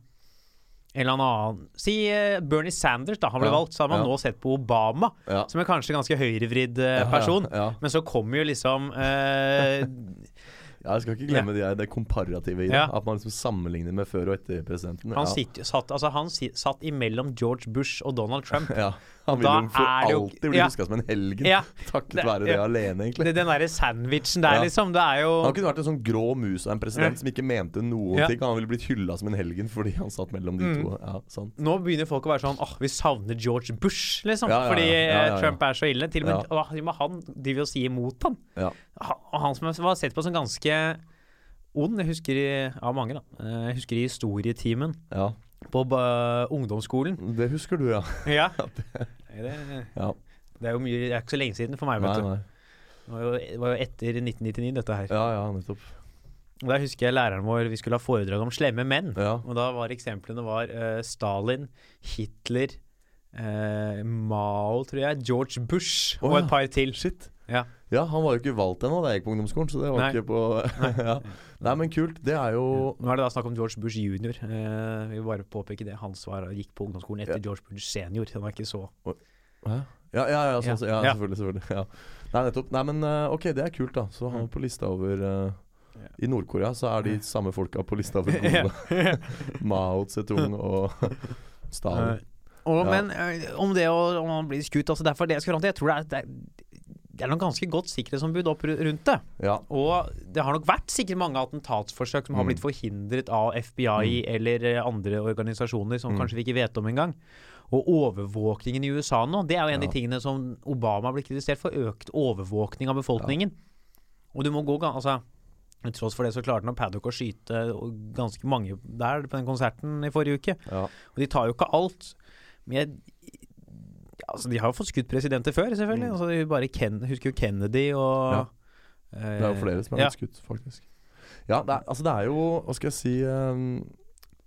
eller annen Si uh, Bernie Sanders, da han ble Ja, valgt. Så har man ja. nå sett på Obama, Ja. som er kanskje ganske høyrevridd uh, person. Ja, ja. Men så kommer jo liksom uh, Ja, jeg skal ikke glemme de her- det komparative i det. Ja. At man liksom sammenligner med før og etter presidenten. Han, ja. sitter, satt, altså han satt imellom George Bush og Donald Trump. Han vil jo for alltid bli ja. huska som en helgen. Ja, Takket det- være det ja. alene, egentlig. det, Den derre sandwichen der, liksom. Det er jo Han kunne vært en sånn grå mus av en president som ikke mente noen ting. Han ville blitt hylla som en helgen fordi han satt mellom de Mm. to. Ja, sant. Nå begynner folk å være sånn åh, vi savner George Bush, liksom. Fordi eh, Trump er så ille. Til og med, åh, til og med han driver og sier imot han. Ja. Han, han som var sett på som ganske ond, jeg husker i, av mange, da. Eh, Jeg husker i historietimen ja. På uh, ungdomsskolen. Det husker du, ja. Ja. det- ja. det er jo mye, det er ikke så lenge siden for meg, vet Nei, du. nei. Det var, jo, det var jo etter 1999, dette her. Ja, ja, nettopp. Og Der husker jeg læreren vår, vi skulle ha foredrag om slemme menn. Ja. Og da var eksemplene var uh, Stalin, Hitler, uh, Mao, tror jeg, George Bush oh, og et par til. Shit. Ja. Ja, han var jo ikke valgt ennå da jeg gikk på ungdomsskolen, så det var Nei. ikke på ja. Nei, men kult. Det er jo Nå er det da snakk om George Bush jr. Eh, vi vil bare påpeke det. Han svar gikk på ungdomsskolen etter Ja. George Bush senior. Han var ikke så Hæ? Ja, ja, ja, så, Ja. ja. Ja. selvfølgelig. selvfølgelig ja. Nei, nettopp. Nei, men eh, ok, det er kult, da. Så han er på lista over uh, I Nord-Korea så er de samme folka på lista over gode. Mao Zedong og Stalin. Eh, og, Ja. Men om det å om han blir skutt altså Derfor det jeg skal fram til, jeg tror det er, det er, det er noe ganske godt sikkerhetsombud opp rundt det. Ja. Og det har nok vært sikkert mange attentatsforsøk som har Mm. blitt forhindret av FBI eller eh, andre organisasjoner som Mm. kanskje vi ikke vet om engang. Og overvåkningen i USA nå, det er jo en av Ja. de tingene som Obama blir kritisert for. Økt overvåkning av befolkningen. Og du må gå altså til tross for det så klarte nå Paddock å skyte ganske mange der på den konserten i forrige uke. ja. Og de tar jo ikke alt. Men jeg Altså, de har jo fått skutt presidenter før, selvfølgelig. Mm. Altså, de bare Ken, husker jo Kennedy og Ja. eh, Det er jo flere som er ja. skutt, faktisk. Ja, det er, altså det er jo Hva skal jeg si um,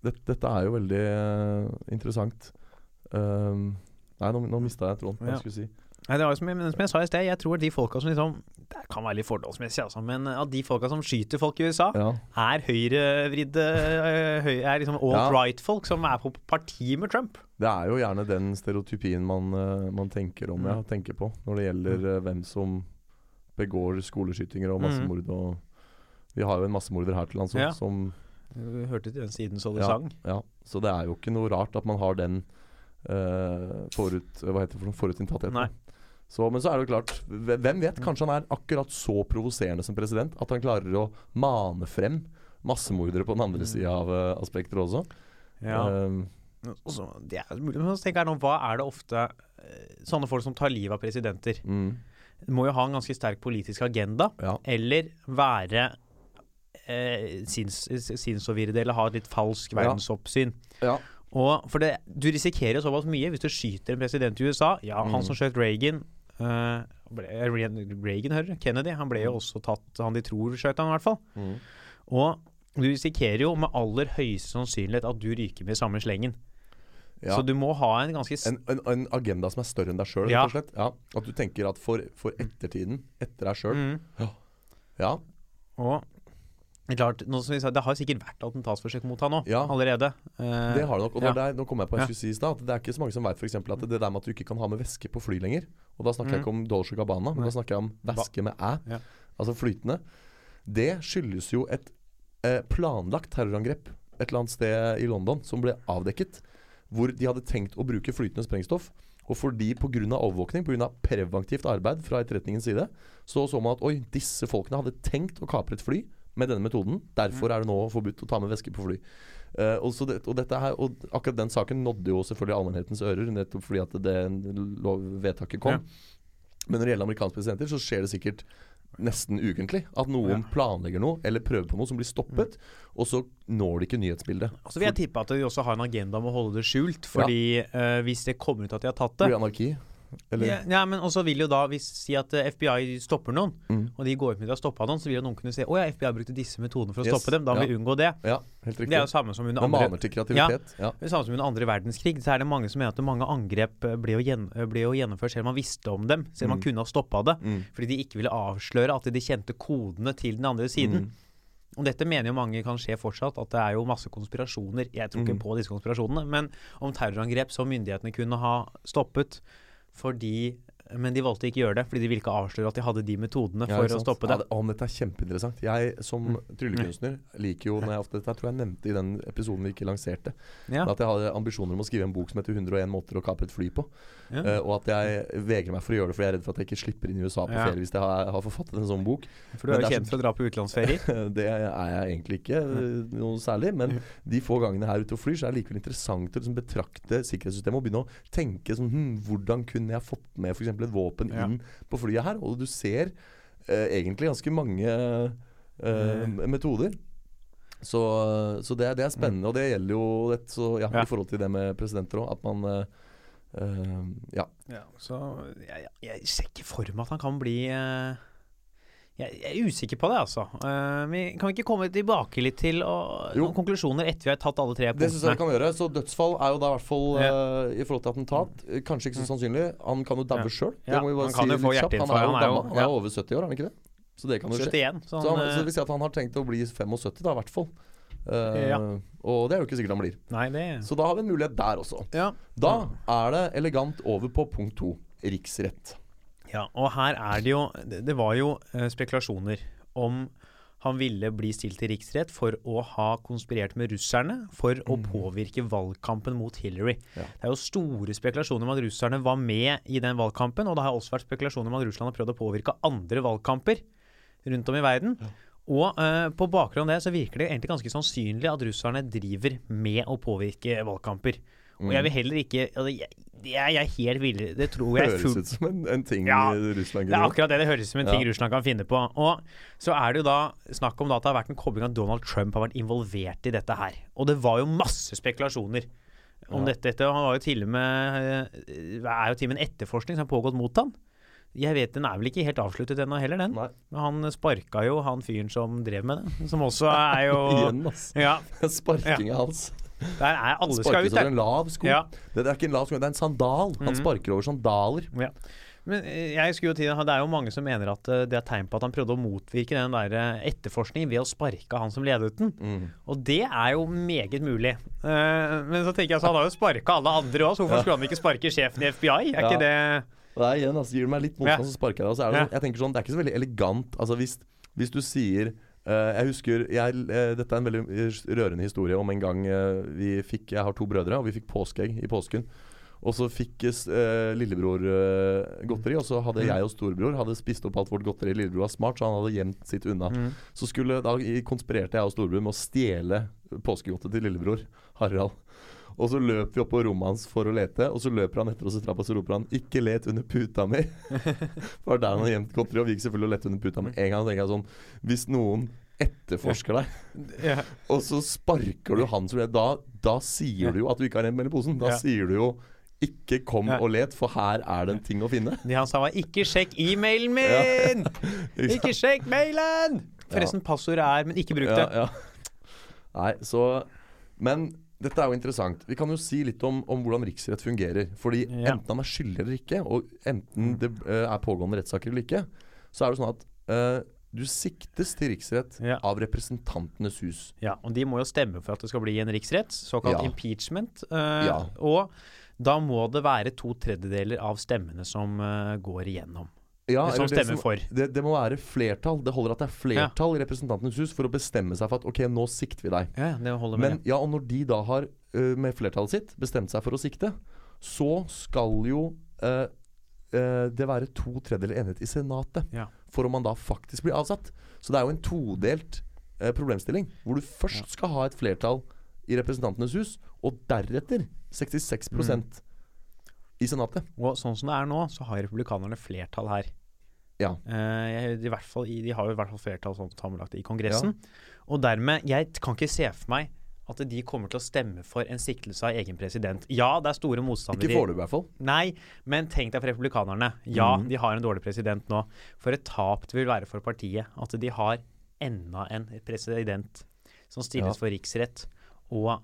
det, Dette er jo veldig uh, interessant. Um, nei, nå, nå mista jeg tråden. Hva Ja. jeg si. Nei, det var som, jeg- som jeg sa i sted, jeg tror de folka som liksom Det kan være litt fordomsmessig, altså, men at de folka som skyter folk i USA, Ja. er høyrevridde øh, høy, Er liksom alt right-folk som er på parti med Trump. Det er jo gjerne den stereotypien man, eh, man tenker om, ja, Mm. tenker på når det gjelder mm. hvem som begår skoleskytinger og massemord. Og vi har jo en massemorder her til lands Mm. Ja. som Du hørte til den siden så det Ja. sang. Ja, så det er jo ikke noe rart at man har den uh, forut, Hva heter det for noe? Forutinntatthet. Nei. Så, men så er det jo klart, hvem vet? Kanskje han er akkurat så provoserende som president at han klarer å mane frem massemordere på den andre sida av, uh, aspekter også. Ja. Um, også, det er mulig, men tenker jeg nå, hva er det ofte eh, sånne folk som tar livet av presidenter? mm, må jo ha en ganske sterk politisk agenda, ja. eller være eh, sinns, sinnsforvirret eller ha et litt falsk verdensoppsyn. ja. Og for det, Du risikerer såpass mye hvis du skyter en president i USA. Ja, han Mm. som skjøt Reagan ble, Reagan, hører? Kennedy. Han ble jo også tatt Han de tror skjøt han, i hvert fall. Mm. Og du risikerer jo med aller høyeste sannsynlighet at du ryker med samme slengen. ja. Så du må ha en ganske En, en, en agenda som er større enn deg sjøl, Ja. Ja. At du tenker at for, for ettertiden, etter deg sjøl mm. Ja. Og klart, som vi sa, det har sikkert vært attentatsforsøk mot han nå, Ja. allerede. Eh, Det har det nok. Og ja. er der, nå kom jeg på en Ja. i stad. At det er ikke så mange som vet for at det der med at du ikke kan ha med væske på fly lenger. Og da snakker jeg ikke om Dolce Gabbana, men Mm. Nei. da snakker jeg om væske med æ. Ja. Altså flytende. Det skyldes jo et eh, planlagt terrorangrep et eller annet sted i London som ble avdekket. Hvor de hadde tenkt å bruke flytende sprengstoff. Og fordi pga. overvåkning, pga. preventivt arbeid fra etterretningens side, så så man at oi, disse folkene hadde tenkt å kapre et fly med denne metoden. Derfor er det nå forbudt å ta med væske på fly. Uh, og, så det, og, dette her, og akkurat den saken nådde jo selvfølgelig allmennhetens ører, nettopp fordi at det lov, vedtaket kom. Ja. Men når det gjelder amerikanske presidenter, så skjer det sikkert nesten ukentlig at noen planlegger noe eller prøver på noe som blir stoppet, og så når de ikke nyhetsbildet. Og så vil jeg tippe at de også har en agenda om å holde det skjult, fordi eh, hvis det kommer ut at de har tatt det Blir anarki? Eller? ja, ja, men også vil jo da, hvis si at eh, FBI stopper noen, Mm. og de går ut med å stoppe noen, så vil jo noen kunne se å ja, FBI brukte disse metodene for å Yes, stoppe dem. Da må ja. vi unngå det. Ja, helt riktig. Det er jo samme som under andre maner til kreativitet. Ja. Det er samme som under andre verdenskrig. Så er det mange som mener at mange angrep eh, ble jo, gjen, eh, ble jo gjennomført selv om man visste om dem. Selv om man Mm. kunne ha stoppa det. Mm. Fordi de ikke ville avsløre at de kjente kodene til den andre siden. Mm. Og dette mener jo mange kan skje fortsatt, at det er jo masse konspirasjoner. Jeg tror ikke Mm. på disse konspirasjonene, men om terrorangrep som myndighetene kunne ha stoppet fordi men de valgte ikke å gjøre det, fordi de ville ikke avsløre at de hadde de metodene Ja, for ikke å stoppe det. Ja, dette er kjempeinteressant. Jeg som Mm. tryllekunstner liker jo når jeg ofte, Dette tror jeg nevnte i den episoden vi ikke lanserte. Ja. At jeg hadde ambisjoner om å skrive en bok som heter 101 måter å kapre et fly på. Ja. Uh, og at jeg vegrer meg for å gjøre det, for jeg er redd for at jeg ikke slipper inn i USA på Ja. ferie hvis jeg har, har forfattet en sånn bok. For du er jo kjent for å dra på utenlandsferier. det er jeg egentlig ikke eh, noe særlig. Men de få gangene her ute og flyr, så er det likevel interessant å liksom betrakte sikkerhetssystemet og begynne å tenke sånn hm, Hvordan kunne jeg fått med f.eks. et våpen inn på flyet her? Og du ser eh, egentlig ganske mange eh, Mm. metoder. Så, så det, det er spennende, og det gjelder jo det, så, ja, i forhold til det med presidenter òg. At man eh, eh, Ja. Så jeg, jeg, jeg ser ikke for meg at han kan bli eh, jeg, er usikker på det, altså. Uh, vi kan ikke komme tilbake litt til og, noen konklusjoner etter vi har tatt alle tre Det syns jeg vi kan gjøre. Så dødsfall er jo da i hvert fall eh, i forhold til attentat eh, kanskje ikke så sannsynlig. Han kan jo daue Ja. sjøl. Ja, han kan jo få hjerteinfarkt. Han er jo gammel. Han er over 70 år, er han ikke det? Så det kan jo skje. 71. Så Så, han, han, så det vil si at han har tenkt å bli 75 da, i hvert fall. Uh, Ja. Og det er jo ikke sikkert han blir. Nei, det Så da har vi en mulighet der også. ja. Da er det elegant over på punkt to. Riksrett. Ja, og her er det jo Det, var jo eh, spekulasjoner om han ville bli stilt til riksrett for å ha konspirert med russerne for å påvirke valgkampen mot Hillary. Mm. Ja. Det er jo store spekulasjoner om at russerne var med i den valgkampen, og det har også vært spekulasjoner om at Russland har prøvd å påvirke andre valgkamper rundt om i verden. Og uh, på bakgrunn av det så virker det egentlig ganske sannsynlig at russerne driver med å påvirke valgkamper. Og jeg vil heller ikke altså, jeg, jeg, jeg er helt villig Det tror jeg Høres ut som en, en ting Ja, eh, Russland det er akkurat det det høres ut som en ting Ja. Russland kan finne på. Og så er det jo da snakk om da at det har vært en kobling av Donald Trump har vært involvert i dette her. Og det var jo masse spekulasjoner om Ja. dette. dette. Han var jo til og med Det er jo til og med en etterforskning som har pågått mot han. Jeg vet Den er vel ikke helt avsluttet ennå heller, den. Nei. Han sparka jo han fyren som drev med det. Som også er jo Igjen, altså. Ja, Sparkinga hans. Der er alle skal ut der. en lav sko. Ja. Det, er ikke en lav sko, det er en sandal. Han mm. sparker over sandaler. Ja. Men eh, jeg skulle jo til, det er jo mange som mener at eh, det er tegn på at han prøvde å motvirke den der eh, etterforskningen ved å sparke han som ledet den. Mm. Og det er jo meget mulig. Men så tenker jeg så han har jo sparka alle andre òg, så hvorfor skulle han ikke sparke sjefen i FBI? Er Ja. ikke det Og det er igjen, altså, Gir du meg litt motstand, Ja. så sparker jeg deg. Altså, det, Ja. sånn, jeg tenker sånn, det er ikke så veldig elegant. Altså Hvis, hvis du sier Jeg husker jeg, eh, Dette er en veldig eh, rørende historie om en gang eh, vi fikk Jeg har to brødre, og vi fikk påskeegg i påsken. Og så fikk eh, lillebror eh, godteri, og så hadde Mm. jeg og storebror hadde spist opp alt vårt godteri. Lillebror var smart, så han hadde gjemt sitt unna. Mm. Så skulle, da konspirerte jeg og storebror med å stjele påskegodtet til lillebror Harald. Og så løper vi opp på rommet hans for å lete, og så løper han etter oss i trappa og så roper han 'Ikke let under puta mi'. For der han hadde gjemt godteri, og vi gikk selvfølgelig og lette under puta mi. En gang tenker jeg sånn Hvis noen etterforsker deg, Ja. og så sparker du han som da, da sier du jo at du ikke har rent mel i posen. Da Ja. sier du jo 'ikke kom Ja. og let, for her er det en ting å finne'. Det han sa var 'ikke sjekk e-mailen min'! Ikke Ikke sjekk mailen! Forresten, passordet er, men ikke bruk det. Ja, ja. Nei, så Men dette er jo interessant. Vi kan jo si litt om, om hvordan riksrett fungerer. Fordi Ja. enten han er skyldig eller ikke, og enten det uh, er pågående rettssaker eller ikke, så er det sånn at uh, du siktes til riksrett Ja. av Representantenes hus. Ja, og de må jo stemme for at det skal bli en riksrett, såkalt Ja. impeachment. Uh, Ja. Og da må det være to tredjedeler av stemmene som går igjennom. Ja, som stemmer det som, for. Det, det må være flertall. Det holder at det er flertall i Representantenes hus for å bestemme seg for at ok, nå sikter vi deg. Ja, det holder med Men ja, og når de da har, ø, med flertallet sitt, bestemt seg for å sikte, så skal jo uh, Uh, det være to tredjedeler enighet i Senatet Ja. for om man da faktisk blir avsatt. Så det er jo en todelt uh, problemstilling, hvor du først Ja. skal ha et flertall i Representantenes hus, og deretter 66 Mm. I Senatet. Og sånn som det er nå, så har republikanerne flertall her. Ja. Uh, i hvert fall, de har jo i hvert fall flertall sånn sammenlagt i Kongressen. Og dermed Jeg kan ikke se for meg at de kommer til å stemme for en siktelse av egen president. Ja, det er store motstandere Ikke foreløpig, i hvert fall. Nei, men tenk deg for republikanerne. Ja, Mhm. de har en dårlig president nå. For et tap det vil være for partiet at de har enda en president som stilles Ja. for riksrett. Og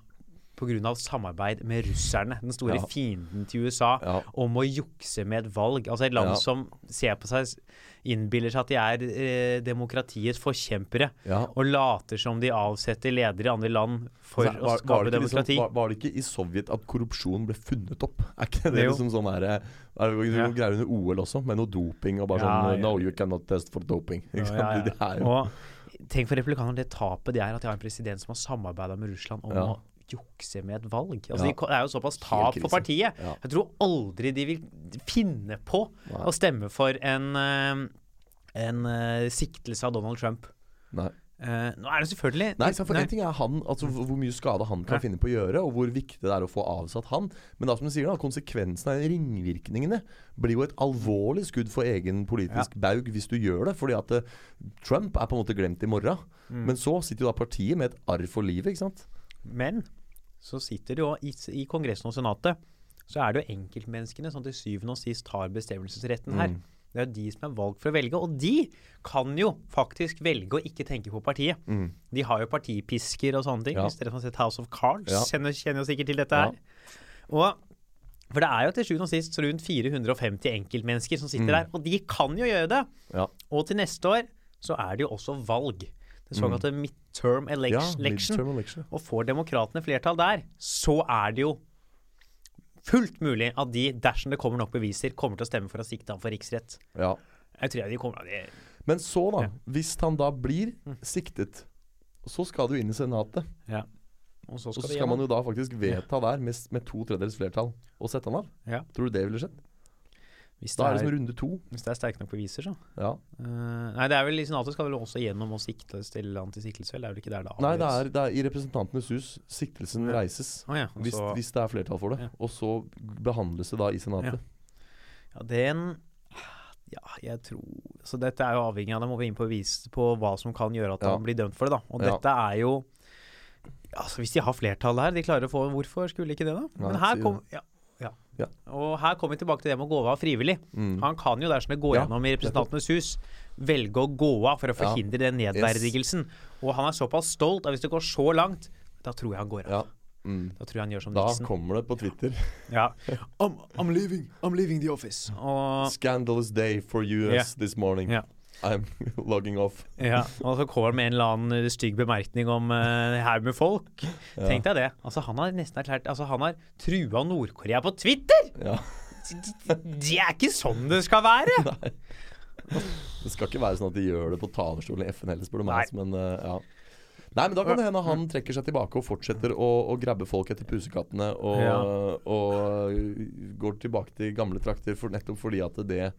pga. samarbeid med russerne, den store Ja. fienden til USA, Ja. om å jukse med et valg. Altså et land Ja. som ser på seg innbiller seg at de er eh, demokratiets forkjempere, og later som de avsetter ledere i andre land for Altså, å var, skape var, det ikke demokrati. liksom, var, var det ikke i Sovjet at korrupsjon ble funnet opp? Er ikke det det liksom sånn her er det noe greier under OL også, med noe doping og bare sånn. No, you cannot test for doping. Ikke Ja, ja, ja. Det er jo Og tenk for republikanerne det tapet det er at de har en president som har samarbeida med Russland om Ja. å jukse med et valg. Altså, Ja. det er jo såpass tap for partiet. Ja. Jeg tror aldri de vil finne på Nei. å stemme for en, eh, en uh, siktelse av Donald Trump. Nei. Uh, nå er det selvfølgelig Nei, for en ting er han, altså hvor hvor mye skade han kan Nei. finne på å gjøre, og hvor viktig det er å få avsatt han. Men da som du sier da, konsekvensene, ringvirkningene, blir jo et alvorlig skudd for egen politisk baug hvis du gjør det. Fordi at uh, Trump er på en måte glemt i morgen. Mm. Men så sitter jo da partiet med et arr for livet, ikke sant. Men så sitter det jo i, i Kongressen og Senatet så er det jo enkeltmenneskene som til syvende og sist har bestemmelsesretten her. Mm. Det er de som er valgt for å velge, og de kan jo faktisk velge å ikke tenke på partiet. Mm. De har jo partipisker og sånne ting. Ja. Hvis dere har sett House of Cards, Ja. kjenner, kjenner jo sikkert til dette Ja. her. Og for det er jo til sjuende og sist rundt 450 enkeltmennesker som sitter Mm. der, og de kan jo gjøre det. Ja. Og til neste år så er det jo også valg. Det såkalte mm. Mm. Ja, election. ja, midterm election. Og får demokratene flertall der, så er det jo fullt mulig at de, dersom det kommer nok beviser, kommer til å stemme for å sikte ham for riksrett. Ja. Jeg tror de kommer de... Men så, da. Ja. Hvis han da blir Mm. siktet, så skal det jo inn i Senatet. ja. Og så Og skal så skal man jo da faktisk vedta der med, med to tredjedels flertall og sette han av. Tror du det ville skjedd? Hvis Da er det det som runde to. hvis det er sterke nok beviser, så. Ja. Uh, nei, det er vel i Senatet skal vel også gjennom å sikte til siktelse, eller er vel ikke der det Nei, det er, det er i Representantenes hus siktelsen Ja. reises. Å ja. og Hvis, hvis det er flertall for det. Og så behandles det da i Senatet. Ja, den Ja, jeg tror Så dette er jo avhengig av Det må vi inn på, vis, på hva som kan gjøre at Ja. han blir dømt for det, da. Og Ja. dette er jo altså Hvis de har flertall her, de klarer å få Hvorfor skulle ikke det, da? Nei, Men her kom ja, ja. Ja. Og her kommer vi tilbake til det med å gå av frivillig. Mm. Han kan jo dersom det går Ja, gjennom i Representantenes hus, velge å gå av for å Ja. forhindre den nedverdigelsen. Og han er såpass stolt at hvis det går så langt, da tror jeg han går av. Ja. Mm. Da tror jeg han gjør som Da kommer det på Twitter. Ja. I'm, I'm leaving. I'm leaving the office. Og Scandalous day for US yeah. this morning. Ja. I'm logging off. Ja, og så kommer han med en eller annen eh, stygg bemerkning om en haug med folk. Ja. Tenk deg det. Altså, han har nesten erklært Altså, han har trua Nord-Korea på Twitter! Ja. Det er ikke sånn det skal være! Det skal ikke være sånn at de gjør det på talerstolen i FN heller, spør du Nei. meg. Men uh, ja. Nei, men da kan det hende han trekker seg tilbake og fortsetter å, å grabbe folk etter pusekattene og, Ja. og går tilbake til gamle trakter for, nettopp fordi at det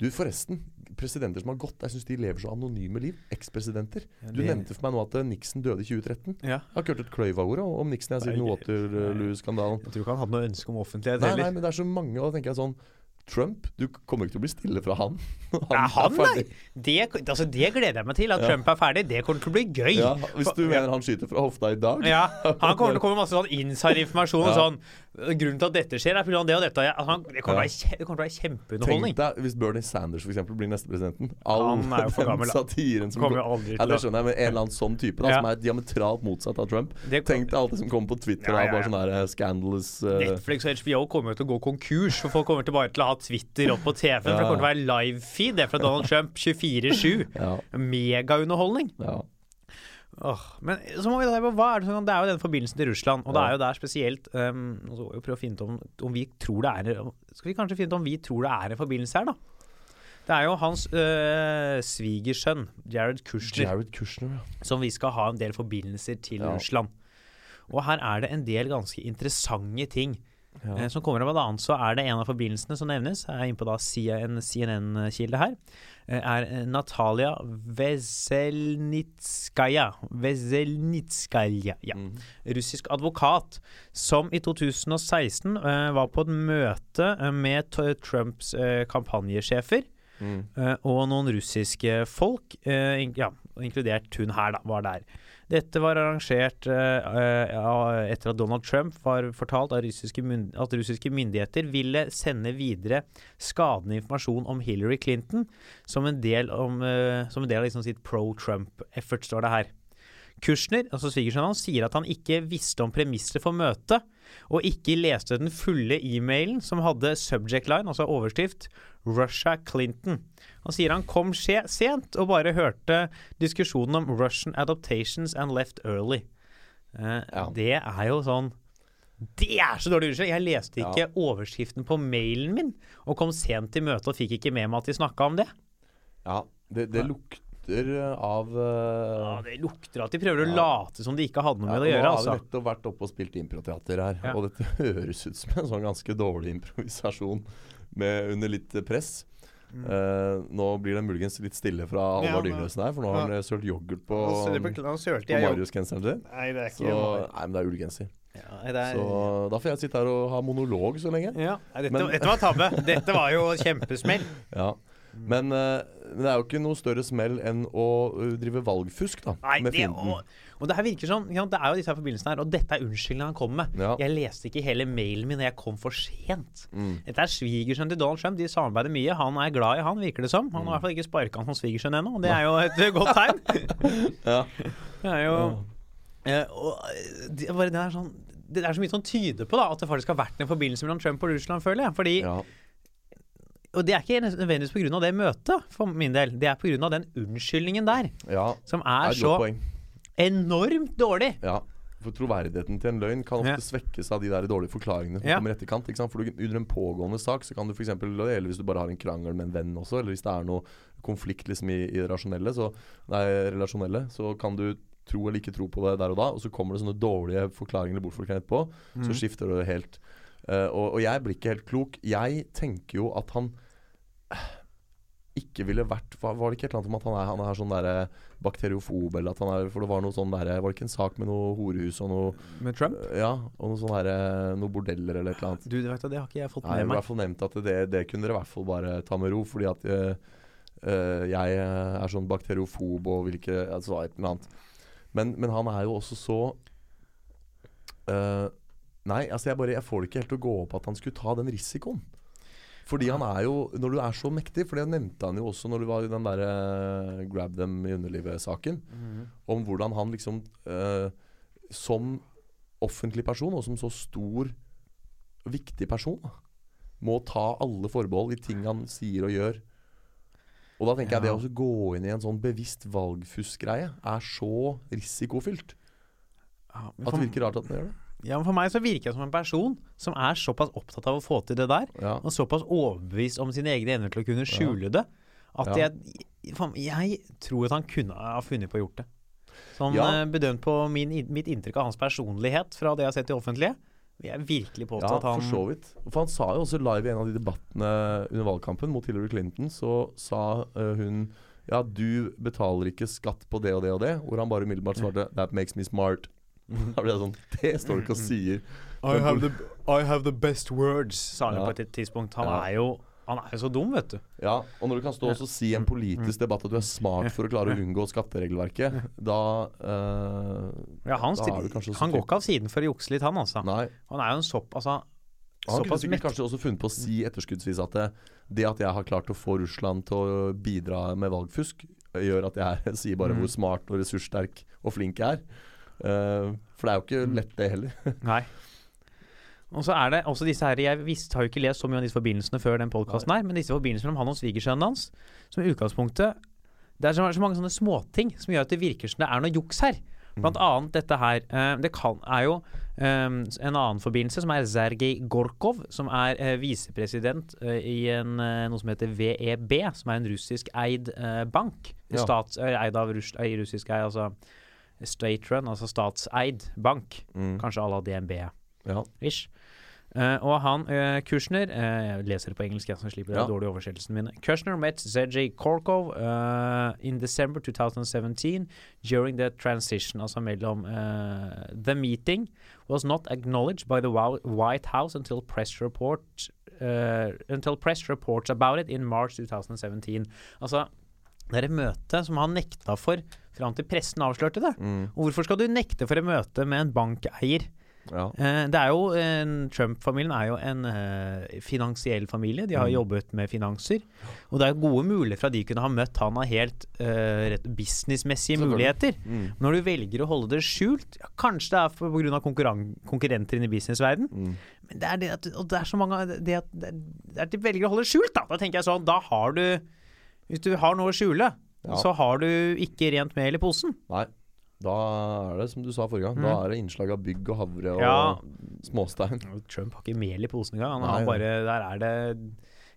Du, forresten. Presidenter som har gått, jeg syns de lever så anonyme liv. Ekspresidenter. Ja, Du nevnte for meg nå at eh, Nixon døde i 2013. Ja. Jeg har ikke hørt et kløyv av ordet om Nixon jeg, siden Waterloo-skandalen. Jeg tror ikke han hadde noe ønske om offentlighet Nei, nei, men det er så mange, og da tenker jeg sånn Trump, du kommer ikke til å bli stille fra han. Nei, han, nei! ferdig. Det, altså, det gleder jeg meg til. At Trump er ferdig. Det kommer til å bli gøy. Ja, hvis du mener han skyter fra hofta i dag Ja, Han kommer til å komme masse sånn insider-informasjon. Ja. sånn Grunnen til at dette skjer, er pga. det og dette. Han, det, kommer til å være kjempeunderholdning. Tenk deg hvis Bernie Sanders for eksempel, blir neste presidenten. All Han er jo for gammel, satiren som Kommer aldri til ja, Det skjønner jeg, men en eller annen sånn type da, Ja. som er diametralt motsatt av Trump. Det- Tenk deg alt det som kommer på Twitter Ja, ja, bare sånne sånn der eh, scandalous eh, Netflix og HBO kommer jo til å gå konkurs, for folk kommer til bare til å ha Twitter opp på TV-en. For det kommer til å være live-feed det er fra Donald Trump 24-7. Ja, Megaunderholdning. ja. Åh, men så må vi da hva er det, det er jo den forbindelsen til Russland, og det er jo der spesielt um, så skal vi prøve å finne ut om, om vi tror det er Skal vi kanskje finne ut om vi tror det er en forbindelse her, da? Det er jo hans øh, svigersønn, Jared Kushner, Jared Kushner, ja. som vi skal ha en del forbindelser til Ja. Russland. Og her er det en del ganske interessante ting Ja. eh, som kommer av annet så er det en av forbindelsene som nevnes, jeg er inne på da en CNN-kilde her, eh, er eh, Natalia Veselnitskaja. Veselnitskaja, ja. Mm. Russisk advokat som i 2016 eh, var på et møte eh, med Trumps eh, kampanjesjefer Mm. eh, og noen russiske folk, ja, inkludert hun her, da, var der. Dette var arrangert uh, etter at Donald Trump var fortalt at russiske at russiske myndigheter ville sende videre skadende informasjon om Hillary Clinton som en del, om, uh, som en del av liksom sitt pro-Trump-effort, står det her. Kushner, altså svigersønnen hans, sier at han ikke visste om premisser for møtet, og ikke leste den fulle e-mailen som hadde subject line, altså overskrift, Russia Clinton. Han sier han kom sent og bare hørte diskusjonen om Russian adaptations and left early. Uh, Ja. Det er jo sånn Det er så dårlig unnskyld! Jeg leste ikke Ja. overskriften på mailen min, og kom sent til møtet og fikk ikke med meg at de snakka om det. ja det, det lukter eh, av eh, Ja, Det lukter at de prøver å late som de ikke hadde noe Ja, med det å gjøre. Nå har altså. vi nettopp vært oppe og spilt improteater her, Ja. og dette høres ut som en sånn ganske dårlig improvisasjon med, under litt press. press. Uh, nå blir det muligens litt stille fra Halvard Ja, Halvard her, for nå har han eh, sølt yoghurt på, på Marius-genseren sin. Nei, det er ikke Så, nei, men det er ullgenser. Ja, er, Så da får jeg sitte her og ha monolog så lenge. ja. Nei, dette, Men- dette var tabbe. Dette var jo kjempesmell. Ja. Men, eh, men det er jo ikke noe større smell enn å uh, drive valgfusk da, Nei, med fienden. og, og det her virker sånn, Det er jo disse her forbindelsene her, og dette er unnskyldningen han kommer med. Ja. Jeg leste ikke hele mailen min, jeg kom for sent. Mm. Dette er svigersønnen til Donald Trump. De samarbeider mye. Han er glad i han, virker det som. Han har i hvert fall ikke sparka han som svigersønn ennå, og det er jo et godt tegn. Ja. Det er jo eh, og, eh, det, bare, det, er sånn, det er så mye som tyder på da, at det faktisk har vært en forbindelse mellom Trump og Russland, føler jeg. Fordi, Ja. Og det er ikke nødvendigvis pga. det møtet, for min del. Det er pga. den unnskyldningen der, ja. som er er så poeng. enormt dårlig. Ja. For troverdigheten til en løgn kan ofte Ja. svekkes av de der dårlige forklaringene som Ja. kommer i etterkant. Ikke sant? For du, Under en pågående sak så kan du f.eks. Eller hvis du bare har en krangel med en venn også, eller hvis det er noe konflikt liksom i, i rasjonelle, så, nei, relasjonelle, så kan du tro eller ikke tro på det der og da, og så kommer det sånne dårlige forklaringer eller bortforklaringer etterpå, så skifter det helt. Eh, og, og jeg blir ikke helt klok. Jeg tenker jo at han eh, ikke ville vært Var det ikke et eller annet om at han er, han er sånn derre bakteriofob, eller at han er For det var noe sånn derre Var det ikke en sak med noe horehus og noe Med Trump? Ja, og noe sånn derre Noe bordeller eller et eller annet. Du, vet du, det har ikke jeg fått med Nei, jeg har i hvert fall nevnt at det, det kunne dere i hvert fall bare ta med ro, fordi at eh, eh, jeg er sånn bakteriofob og vil ikke Altså et eller annet. Men, men han er jo også så eh, Nei, altså jeg bare Jeg får det ikke helt til å gå opp at han skulle ta den risikoen. Fordi han er jo Når du er så mektig, for det nevnte han jo også når du var i den derre grab them i underlivet-saken, om hvordan han liksom eh, Som offentlig person, og som så stor, viktig person, må ta alle forbehold i ting han sier og gjør. Og da tenker jeg det å også gå inn i en sånn bevisst valgfusk-greie er så risikofylt Ja, at det virker rart at han gjør det. Ja, men for meg så virker jeg som en person som er såpass opptatt av å få til det der, Ja. og såpass overbevist om sine egne evner til å kunne skjule det, at Ja. jeg, jeg tror at han kunne ha funnet på å gjort det. Sånn Ja. eh, bedømt på min, mitt inntrykk av hans personlighet fra det jeg har sett i offentlige, vil jeg virkelig påstå Ja, at han for så vidt. For han sa jo også live i en av de debattene under valgkampen mot Hillary Clinton, så sa uh, hun ja, du betaler ikke skatt på det og det og det. Hvor han bare umiddelbart svarte That makes me smart. Da blir det sånn Det står du ikke og sier. I have, the, I have the best words, sa han Ja. på et tidspunkt. Han er jo han er jo så dum, vet du. Ja, og når du kan stå og si i en politisk debatt at du er smart for å klare å unngå skatteregelverket, da eh, Ja, han, Da er du kanskje han går ikke av siden for å jukse litt, han altså. Nei. Han er jo en sopp, altså, Han kunne sikkert kanskje også funnet på å si etterskuddsvis at det, det at jeg har klart å få Russland til å bidra med valgfusk, gjør at jeg sier bare Mm. hvor smart og ressurssterk og flink jeg er. Eh, for det er jo Mm. ikke lett, det heller. Nei. Og så er det også disse her Jeg visst, har jo ikke lest så mye om disse forbindelsene før den podkasten her, men disse forbindelsene mellom han og svigersønnen hans, som i utgangspunktet Det er så, så mange sånne småting som gjør at det virker som det er noe juks her. Blant annet dette her. eh, det kan, er jo Um, en annen forbindelse, som er Sergej Gorkov, som er uh, visepresident uh, i en, uh, noe som heter VEB, som er en russisk eid bank. Ja. Stats, eid av russ, russisk eid, altså state run, altså statseid bank. Mm. Kanskje à la DNB Ja. Eh, og han, uh, Kushner uh, Jeg leser det på engelsk, jeg, jeg slipper Ja. den dårlige oversettelsen min. Kushner met ZJ Korkov in December 2017 during the transition, altså mellom The meeting was not acknowledged by the White House until press report until press reports about it in March 2017. Altså, det er et møte som han nekta for fram til pressen avslørte det. Mm. Og hvorfor skal du nekte for et møte med en bankeier? ja. Eh, det er jo Trump-familien er jo en eh, finansiell familie. De har Mm. jobbet med finanser. Og det er gode muligheter for at de kunne ha møtt han av helt eh, rett businessmessige muligheter. Mm. Når du velger å holde det skjult, ja, kanskje det er pga. Konkurrenter inne i businessverden, Mm. men det er det at det er så mange det at, det er- det er at de velger å holde det skjult, da. Da tenker jeg sånn, da har du Hvis du har noe å skjule, Ja. så har du ikke rent mel i posen. Nei. Da er det som du sa forrige gang. Mm. Da er det innslag av bygg og havre og Ja. småstein. Trump har ikke mel i posen engang. Han har bare Der er det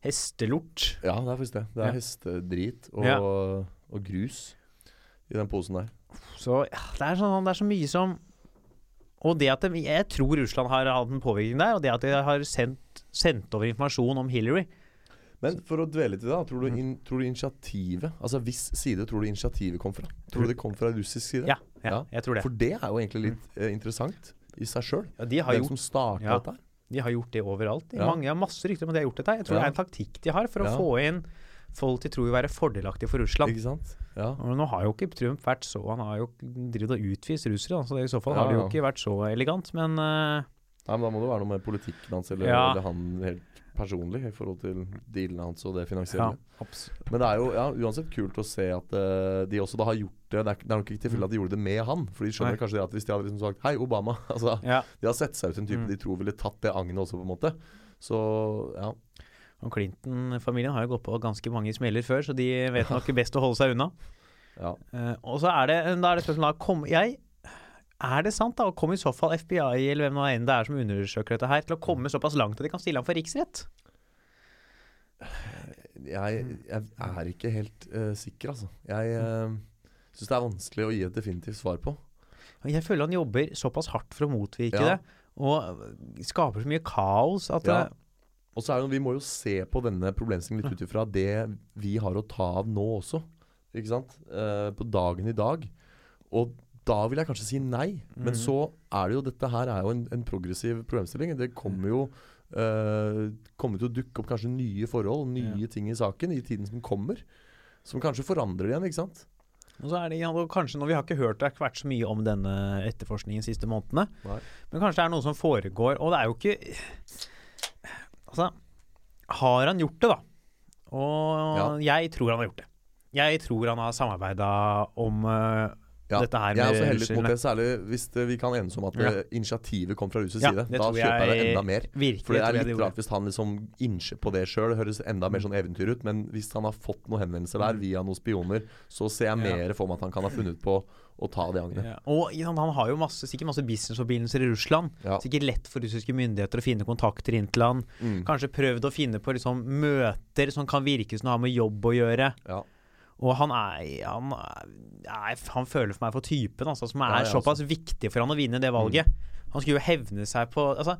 hestelort. Ja, det er faktisk det. Det er Ja. hestedrit og, Ja. og grus i den posen der. Så ja, det er, sånn, det er så mye som Og det at de, Jeg tror Russland har hatt en påvirkning der, og det at de har sendt, sendt over informasjon om Hillary Men for å dvele litt i det, tror du, Mm. in, tror du initiativet Altså hvis side tror du initiativet kom fra? Tror du det kom fra russisk side? Ja, ja, jeg tror det. For det er jo egentlig litt eh, interessant i seg sjøl. Ja, de, har Hvem gjort, som starta Ja. dette de har gjort det overalt. Ja. mange, har masse rykter om at de har gjort dette. Jeg tror Ja. det er en taktikk de har for å få inn folk de tror vil være fordelaktige for Russland. Ikke sant? Ja. Men nå har jo ikke Trump vært så Han har jo drevet og utvist russere, så det, i så fall har det jo ikke vært så elegant. Men uh, Nei, men Da må det være noe med politikken hans eller, Ja. eller han helt personlig i forhold til dealene hans og det finansielle. Ja, Men det er jo ja, uansett kult å se at uh, de også da har gjort det. Det er, det er nok ikke tilfeldig at de gjorde det med han. For de skjønner Nei. kanskje det at hvis de hadde liksom sagt 'Hei, Obama' altså, Ja. De har sett seg ut en type Mm. de tror ville tatt det agnet også, på en måte. Så ja. Og Clinton-familien har jo gått på ganske mange smeller før, så de vet nok best å holde seg unna. ja. Uh, og så er det, da er det spørsmålet kom, jeg, Er det sant, da? Og kom i så fall FBI eller hvem enn det er som undersøker dette her, til å komme såpass langt at de kan stille ham for riksrett? Jeg, jeg er ikke helt uh, sikker, altså. Jeg uh, syns det er vanskelig å gi et definitivt svar på. Jeg føler han jobber såpass hardt for å motvirke Ja. det, og skaper så mye kaos at Ja. Og så er det, Vi må jo se på denne problemstillingen litt ut ifra det vi har å ta av nå også. Ikke sant? Uh, på dagen i dag. Og da vil jeg kanskje si nei. Men Mhm. så er det jo Dette her er jo en, en progressiv problemstilling. Det kommer jo eh, kommer til å dukke opp kanskje nye forhold, nye Ja. ting i saken i tiden som kommer. Som kanskje forandrer det igjen, ikke sant? Og så er det ja, kanskje når Vi har ikke hørt det har vært så mye om denne etterforskningen de siste månedene. Nei. Men kanskje det er noe som foregår. Og det er jo ikke Altså, har han gjort det, da? Og jeg tror han har gjort det. Jeg tror han har samarbeida om eh, Ja, dette her jeg er også heldig mot det, særlig hvis det, vi kan enes om at Ja. eh, initiativet kom fra russisk Ja, side. Da kjøper jeg det enda mer. Virkelig For det er litt rart hvis han liksom innser på det sjøl. Det høres enda mer sånn eventyr ut. Men hvis han har fått noen henvendelser der via noen spioner, så ser jeg Mm. Mer for meg at han kan ha funnet på å ta det agnet. Ja. Og han har jo masse, sikkert masse businessforbindelser i Russland. Ja. Sikkert lett for russiske myndigheter å finne kontakter inn til han. Mm. Kanskje prøvd å finne på liksom møter som kan virke som har med jobb å gjøre. Ja. Og han er Han, er, han føler for meg for typen altså, som er Ja, ja, såpass viktig for han å vinne det valget. Han skulle jo hevne seg på altså,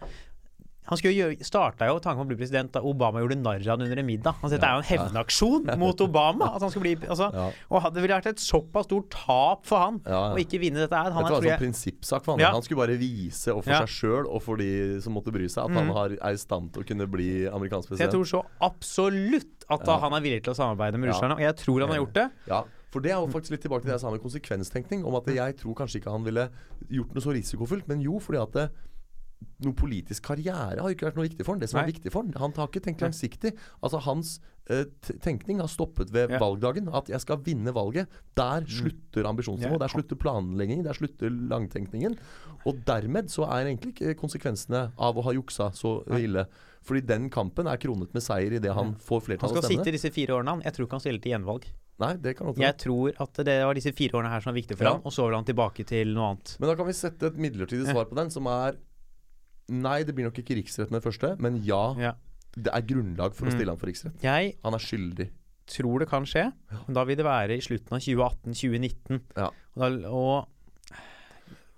han starta jo tanken på å bli president da Obama gjorde narr av ham under en middag. Altså, dette er jo en hevnaksjon mot Obama. At han skulle bli, altså, Ja. Og det ville vært et såpass stort tap for han Ja, ja. å ikke vinne dette her. Han Dette var tror en jeg, prinsippsak for han. Ja. Han skulle bare vise og for Ja. seg sjøl og for de som måtte bry seg, at han Mhm. har, er i stand til å kunne bli amerikansk så jeg tror så absolutt at Ja. han er villig til å samarbeide med Ja. russerne. Og jeg tror han har gjort det. Ja, for det er jo faktisk litt tilbake til det jeg sa med konsekvenstenkning. Om at jeg tror kanskje ikke han ville gjort noe så risikofullt, men jo, fordi at det, noe politisk karriere har ikke vært noe viktig for han. Det som Nei. er viktig for han Han har ikke tenkt langsiktig. Altså Hans eh, tenkning har stoppet ved Ja. valgdagen. At jeg skal vinne valget. Der slutter ambisjonsnivået. Der slutter planleggingen. Der slutter langtenkningen. Og dermed så er egentlig ikke konsekvensene av å ha juksa så ille. Fordi den kampen er kronet med seier idet han får Han flertall skal av stemmene. sitte disse fire årene. han. Jeg tror ikke han stiller til gjenvalg. Nei, det kan godt. Jeg tror at det var disse fire årene her som var viktige for Ja. han, og så vil han tilbake til noe annet. Men da kan vi sette et midlertidig svar på den, som er Nei, det blir nok ikke riksrett med det første, men ja, Ja. det er grunnlag for å Mm. stille ham for riksrett. Jeg Han er skyldig. tror det kan skje, men da vil det være i slutten av 2018-2019. Ja. Og, da- og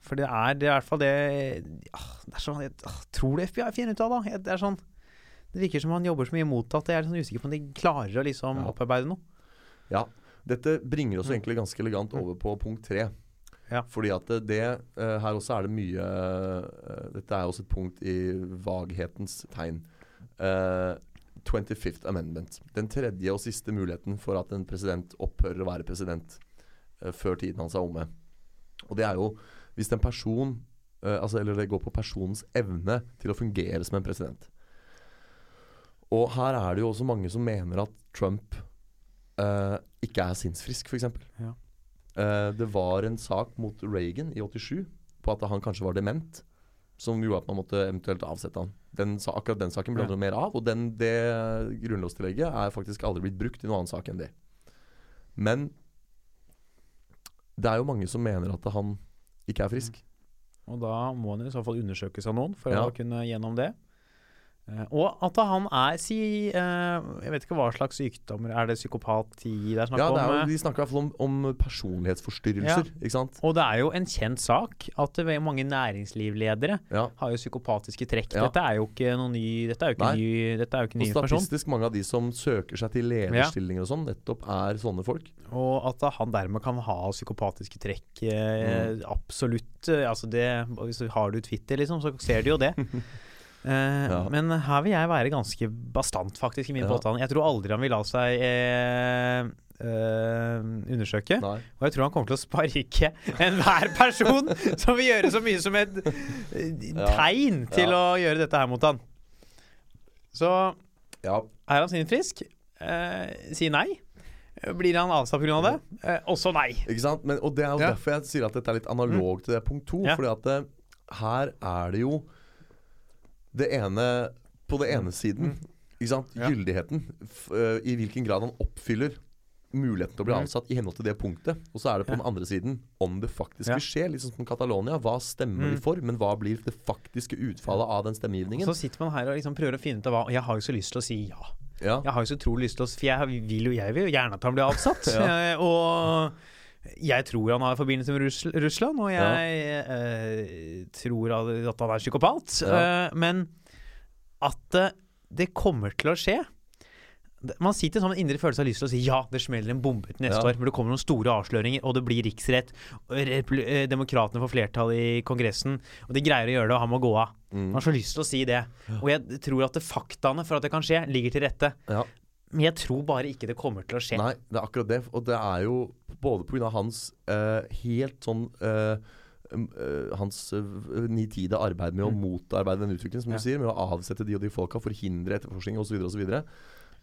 For det er, det er i hvert fall det ah, Det er sånn Jeg ah, tror det FBI finner ut av, da. Det er sånn Det virker som han jobber så mye imot at jeg er sånn usikker på om de klarer å liksom Ja. opparbeide noe. Ja. Dette bringer oss Mm. egentlig ganske elegant Mm. over på punkt tre. Ja. Fordi at det, det eh, Her også er det mye eh, Dette er også et punkt i vaghetens tegn. Uh, 25th Amendment. Den tredje og siste muligheten for at en president opphører å være president uh, før tiden hans er omme. Og det er jo hvis en person uh, altså, Eller det går på personens evne til å fungere som en president. Og her er det jo også mange som mener at Trump uh, ikke er sinnsfrisk, f.eks. Ja. Uh, det var en sak mot Reagan i 87 på at han kanskje var dement, som gjorde at man måtte eventuelt avsette han. Den, akkurat den saken ble Ja. noe mer av, og den, det grunnlovstillegget er faktisk aldri blitt brukt i noen annen sak enn det. Men det er jo mange som mener at han ikke er frisk. Og da må han i så fall undersøkes av noen for Ja. å kunne gjennom det. Eh, og at han er si eh, Jeg vet ikke hva slags sykdommer Er det psykopati det er snakk Ja, det er om? jo, eh? De snakker i hvert fall om, om personlighetsforstyrrelser, ikke sant? Og det er jo en kjent sak at mange næringslivledere Ja. har jo psykopatiske trekk. Ja. Dette er jo ikke noe ny Dette er jo ikke Nei. ny, dette er jo ikke ny Og statistisk mange av de som søker seg til lederstillinger og sånn, nettopp er sånne folk. Og at han dermed kan ha psykopatiske trekk. Eh, Absolutt. Altså det, hvis du har du Twitter, liksom, så ser du jo det. Eh, Ja. Men her vil jeg være ganske bastant, faktisk, i min Ja. påstand. Jeg tror aldri han vil la seg eh, Uh, undersøke. Nei. Og jeg tror han kommer til å sparke enhver person som vil gjøre så mye som et tegn Ja. til Ja. å gjøre dette her mot han. Så Ja, er han sinnfrisk? Uh, si nei. Blir han avsatt pga. det? Uh, også nei. Ikke sant? Men, og det er jo derfor jeg sier at dette er litt analog til det punkt to. Fordi at det, her er det jo det ene På det ene siden, ikke sant? Mm. Gyldigheten. Øh, I hvilken grad han oppfyller muligheten til å bli ansatt avsatt i henhold til det punktet. Og så er det på Ja. den andre siden om det faktisk Ja. vil skje. Litt sånn som Catalonia. Hva stemmer vi Mm. for, men hva blir det faktiske utfallet av den stemmegivningen? så sitter man her og liksom prøver å finne ut av hva Og jeg har jo så lyst til å si ja. Ja. Jeg har jo så utrolig lyst til å For jeg vil jo, jeg vil jo gjerne at han blir avsatt. Ja. Eh, og jeg tror han har forbindelse med Russ Russland, og jeg eh, tror at han er psykopat. Ja. Uh, men at eh, det kommer til å skje Man sitter som en indre følelse av lyst til å si ja, det smeller en bombe ut neste Ja. år. Men det kommer noen store avsløringer, og det blir riksrett. og Demokratene får flertall i Kongressen, og de greier å gjøre det, og han må gå av. Mm. Man har så lyst til å si det. Og jeg tror at det faktaene for at det kan skje, ligger til rette. Ja. Men jeg tror bare ikke det kommer til å skje. Nei, det er akkurat det. Og det er jo både pga. hans uh, helt sånn uh, eh, hans nitide arbeid med å Mm. motarbeide den utviklingen, som Ja. du sier, med å avsette de og de folka, forhindre etterforskning osv. osv.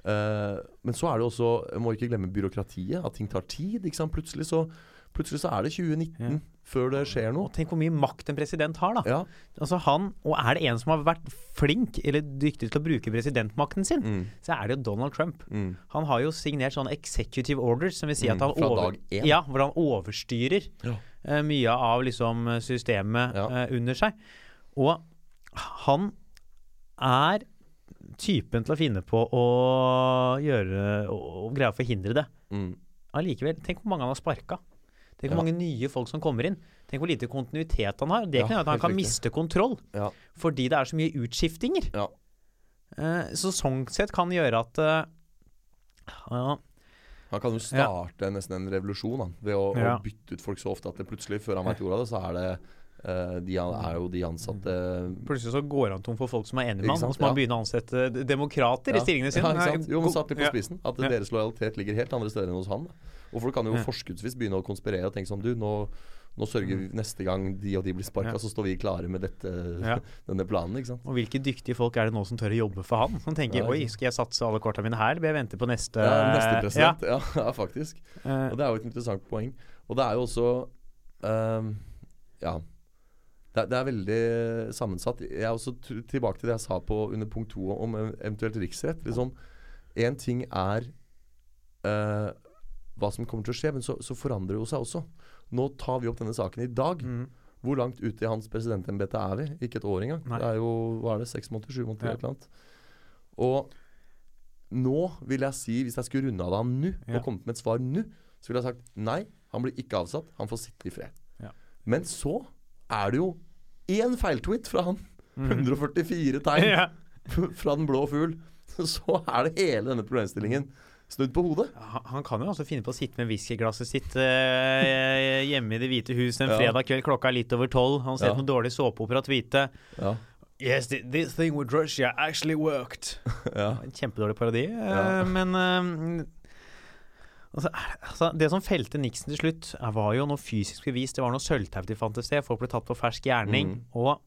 Uh, men så er det også, må ikke glemme byråkratiet, at ting tar tid. Plutselig så, plutselig så er det 2019 Ja. Før det skjer noe. Tenk hvor mye makt en president har, da. Ja. Altså han, Og er det en som har vært flink eller dyktig til å bruke presidentmakten sin, Mm, så er det jo Donald Trump. mm, Han har jo signert sånne executive orders, som vil si Mm, at han mm, over, ja, hvor han overstyrer Ja. uh, mye av liksom systemet eh, under seg. Og han er typen til å finne på å gjøre og, greie å forhindre det. mm. allikevel Tenk hvor mange han har sparka. Tenk hvor Ja. mange nye folk som kommer inn. Tenk hvor lite kontinuitet han har. Det Ja, kan gjøre at han kan riktig. miste kontroll. Ja. Fordi det er så mye utskiftinger. Ja. Eh, så sånn sett kan det gjøre at eh, ja, Han kan jo starte nesten en revolusjon han, ved å, Ja. å bytte ut folk så ofte at det plutselig, før han vet ordet av det, så er det eh, de er jo de ansatte Plutselig så går han tom for folk som er enige med han, og så må han Ja. begynne å ansette d- demokrater i stillingene sine. Ja? Jo, men satt litt på spissen. At Ja. deres lojalitet ligger helt andre steder enn hos han. da. Og folk kan jo forskuddsvis begynne å konspirere og tenke sånn Du, nå, nå sørger vi neste gang de og de blir sparka, Mm. Ja. så står vi klare med dette, Ja. denne planen, ikke sant. Og hvilke dyktige folk er det nå som tør å jobbe for han? Som tenker Ja, oi, skal jeg satse alle korta mine her, eller bør jeg vente på neste Ja, neste president. Ja. Faktisk. Eh, Og det er jo et interessant poeng. Og det er jo også um, Ja. Det, er- det er veldig sammensatt. Jeg er også tilbake til det jeg sa på under punkt to om eventuelt riksrett. Liksom, Én ting er eh, hva som kommer til å skje, men så, så forandrer det jo seg også. Nå tar vi opp denne saken i dag. mm. Hvor langt ute i hans presidentembete er vi? Ikke et år engang. Nei. Det er jo hva er det, seks måneder, sju måneder Ja. eller annet. Og nå vil jeg si, hvis jeg skulle runde av det han nå, Ja. og kommet med et svar nå, så ville jeg sagt nei, han blir ikke avsatt. Han får sitte i fred. Ja. Men så er det jo én feiltweet fra han. Mm. 144 tegn fra den blå fugl. Så er det hele denne problemstillingen snudd på hodet. Han han kan jo også finne på å sitte med whiskyglasset sitt eh, hjemme i Det hvite hus en Ja. fredag kveld klokka er litt over tolv. Han ser Ja. noe dårlig såpeopera tweete. Ja. Yes, this thing with Russia actually worked. ja. En kjempedårlig parodi, eh, men eh, altså, altså, Det som felte Nixon til slutt, var jo noe fysisk bevis. Det var noe sølvtau de fant et sted. Folk ble tatt på fersk gjerning. Mm. Og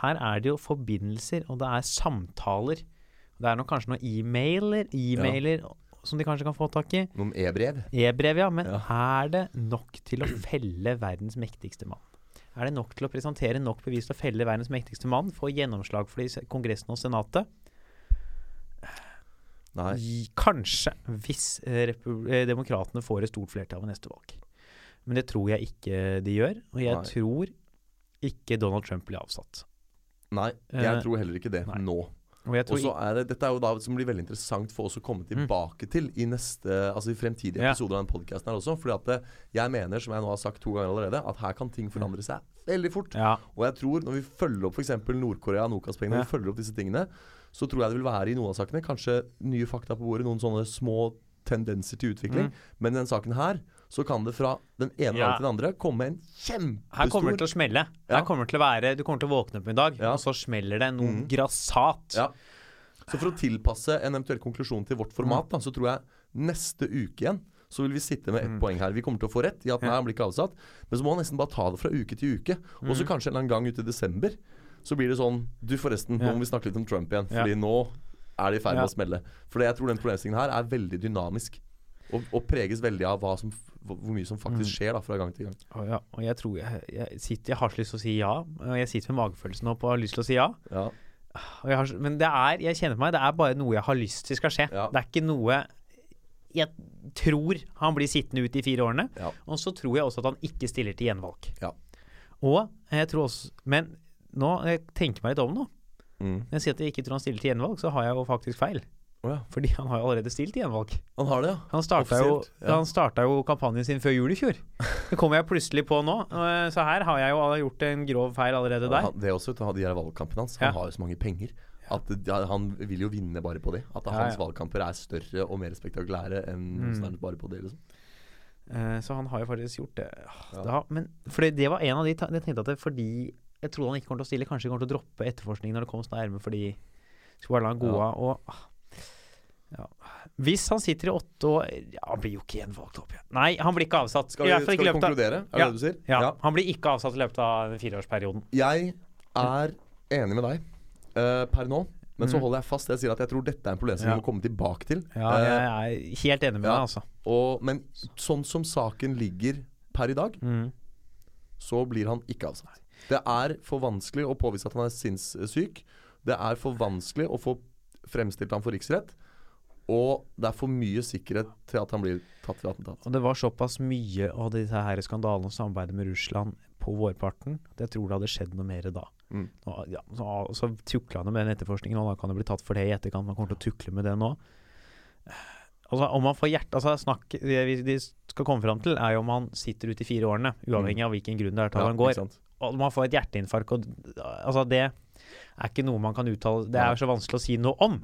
her er det jo forbindelser, og det er samtaler. Det er nok kanskje noen e-mailer, e-mailer som de kanskje kan få tak i. Noen e-brev. E-brev, ja. Men Ja. er det nok til å felle verdens mektigste mann? Er det nok til å presentere nok bevis til å felle verdens mektigste mann? Få gjennomslag for det i Kongressen og Senatet? Nei. Kanskje, hvis eh, eh, demokratene får et stort flertall ved neste valg. Men det tror jeg ikke de gjør. Og jeg Nei. tror ikke Donald Trump blir avsatt. Nei, jeg uh, tror heller ikke det nei. nå. Og så er det, Dette er jo da som blir veldig interessant for oss å komme tilbake til i neste Altså i fremtidige Mm. Ja. episoder av den podkasten her også. Fordi at det, jeg mener, som jeg nå har sagt to ganger allerede, at her kan ting forandre seg veldig fort. ja, Og jeg tror når vi følger opp f.eks. Nord-Korea, Nokas-pengene, Ja. vi følger opp disse tingene, så tror jeg det vil være i noen av sakene kanskje nye fakta på bordet, noen sånne små tendenser til utvikling. Mm. Men i den saken her så kan det fra den ene Ja. til den andre komme en kjempestor Her kommer det til å smelle. Ja. Her kommer det til å være Du kommer til å våkne opp en dag, Ja. og så smeller det noe mm. grassat. Ja. Så for å tilpasse en eventuell konklusjon til vårt format, Mm. da, så tror jeg neste uke igjen så vil vi sitte med ett Mm. poeng her. Vi kommer til å få rett i at nei, han blir ikke avsatt. Men så må han nesten bare ta det fra uke til uke. Og så Mhm. kanskje en eller annen gang ute i desember så blir det sånn Du, forresten, nå må vi snakke litt om Trump igjen. Fordi nå er det i ferd med å smelle. For jeg tror den problemstillingen her er veldig dynamisk. Og, og preges veldig av som, hvor mye som faktisk Mm. skjer da fra gang til gang. Og, ja, og jeg tror jeg, jeg sitter Jeg har så lyst til å si ja. Og jeg sitter med magefølelsen opp og har lyst til å si ja. Ja. Har, men det er Jeg kjenner på meg, det er bare noe jeg har lyst til skal skje. Ja. Det er ikke noe Jeg tror han blir sittende ut de fire årene. Ja. Og så tror jeg også at han ikke stiller til gjenvalg. Ja. Og jeg tror også Men nå jeg tenker meg litt om nå. Mm. Når jeg sier at jeg ikke tror han stiller til gjenvalg, så har jeg jo faktisk feil. Å ja. Fordi han har jo allerede stilt til gjenvalg. Han har det, ja. Han starta jo, ja. han starta jo kampanjen sin før jul i fjor. Det kommer jeg plutselig på nå. Så her har jeg jo gjort en grov feil allerede der. det også, vet du, de her valgkampene hans. Han har jo så mange penger. At Han vil jo vinne bare på det. At hans valgkamper er større og mer spektakulære enn Mm. er bare på det. liksom Eh, Så han har jo faktisk gjort det. Ah, Ja. Da, men fordi det var en av de Jeg tenkte at det fordi Jeg trodde han ikke kommer til å stille. Kanskje han kommer til å droppe etterforskningen når det kom så nærme fordi skulle være la gå Ja. Og ah. Hvis han sitter i åtte år ja, Han blir jo ikke gjenvalgt, opp igjen. Nei, han blir ikke avsatt. Skal vi, skal vi konkludere? Er det Ja. det du sier? Ja, Han blir ikke avsatt i løpet av fireårsperioden. Jeg er enig med deg uh, per nå. Men så Mm. holder jeg fast. Jeg sier at jeg tror dette er en problemstilling Ja. vi må komme tilbake til. Ja, Eh, jeg er helt enig med ja. deg, altså. og, men sånn som saken ligger per i dag, Mm. så blir han ikke avsatt. Det er for vanskelig å påvise at han er sinnssyk. Det er for vanskelig å få fremstilt ham for riksrett. Og det er for mye sikkerhet til at han blir tatt ved attentat. Og det var såpass mye av disse her skandalene og samarbeidet med Russland på vårparten at jeg tror det hadde skjedd noe mer da. Mm. Og, ja, så, så tukla han med den etterforskningen, og da kan det bli tatt for det i etterkant. Man kommer til å tukle med det nå. Altså, om man får hjerte Altså, snakk det vi de skal komme fram til, er jo om han sitter ute i fire årene, uavhengig av hvilken grunn det er til at han går. Og om han får et hjerteinfarkt og Altså, det er ikke noe man kan uttale Det er jo så vanskelig å si noe om.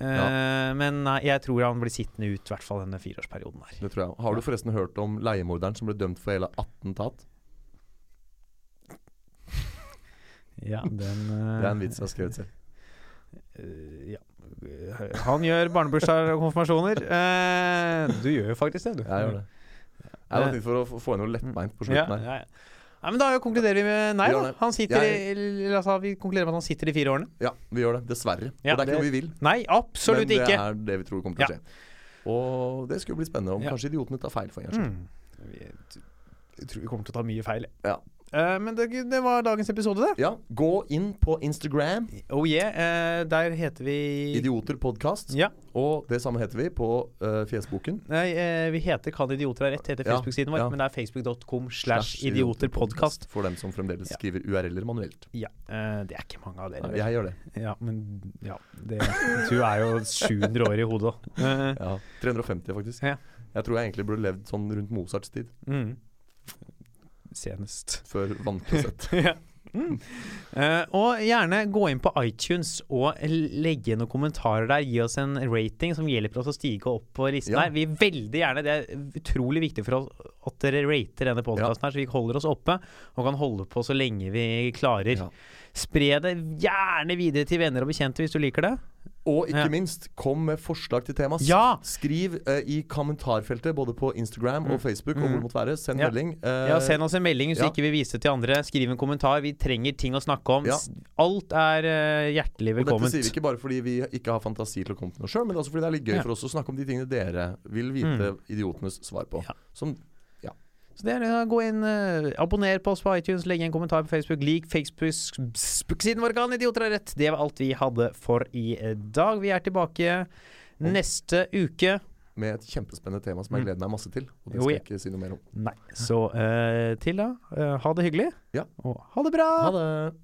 Eh, Men nei, jeg tror han blir sittende ut, i hvert fall denne fireårsperioden her. Det tror jeg. Har du forresten hørt om leiemorderen som ble dømt for hele attentat? Ja, den eh, Det er en vits jeg har skrevet selv. eh, ja. Han gjør barnebursdager og konfirmasjoner. Du gjør jo faktisk det, du. Jeg gjør det. Jeg var tenkt for å få- inn noe lettbeint på Ja, slutten her. ja, ja. Nei, men da konkluderer vi med nei, Vi da. Han sitter Jeg- i, altså, Vi konkluderer med at han sitter i fire årene. Ja, vi gjør det. Dessverre. Ja, og det er ikke noe vi vil. Nei, absolutt men det ikke. er det vi tror kommer til å skje. Og det skulle bli spennende om Ja. kanskje idiotene tar feil for en gangs skyld. Mm. Vi- Jeg tror vi kommer til å ta mye feil. Ja. Eh, men det, det var dagens episode, det. Ja, gå inn på Instagram, Oh yeah. Uh, der heter vi Idioter podcast, Ja. og det samme heter vi på uh, Fjesboken. Nei, vi heter Kan idioter ha rett, heter Ja, Facebook-siden vår. Men det er facebook.com slash idioterpodkast. For dem som fremdeles skriver URL-er manuelt. Ja. det er ikke mange av dere. Nei, jeg gjør det. Ja, men ja det, Du er jo 700 år i hodet. Ja, 350 faktisk. Ja. Jeg tror jeg egentlig burde levd sånn rundt Mozarts tid. mm. Senest. Før vannklosett. ja. Mm. Uh, og gjerne gå inn på iTunes og legge noen kommentarer der. Gi oss en rating som hjelper oss å stige opp på listen Ja. her. Vi veldig gjerne, Det er utrolig viktig for oss at dere rater denne podkasten her, så vi holder oss oppe og kan holde på så lenge vi klarer. Ja. Spre det gjerne videre til venner og bekjente hvis du liker det. Og ikke Ja. minst, kom med forslag til temas. Ja! Skriv uh, i kommentarfeltet både på Instagram og Mm. Facebook. Og Mm. hvor det måtte være. Send Ja. melding. Uh, Ja, Send oss en melding hvis ja. ikke vi viser det til andre. Skriv en kommentar. Vi trenger ting å snakke om. Alt er uh, hjertelig og dette sier vi ikke bare fordi vi ikke har fantasi til å komme til noe sjøl, men også fordi det er litt gøy for oss å snakke om de tingene dere vil vite idiotenes svar på. Som Så det er det, gå inn, eh, Abonner på oss på iTunes, legg en kommentar på Facebook. Lik Facebook-siden vår, kan idioter ha rett. Det var alt vi hadde for i eh, dag. Vi er tilbake neste uke. med et kjempespennende tema som jeg Mm. gleder meg masse til. Og det skal jeg ikke si noe mer om. Nei. Så uh, til da, uh, ha det hyggelig. Ja. Og ha det bra! Ha det!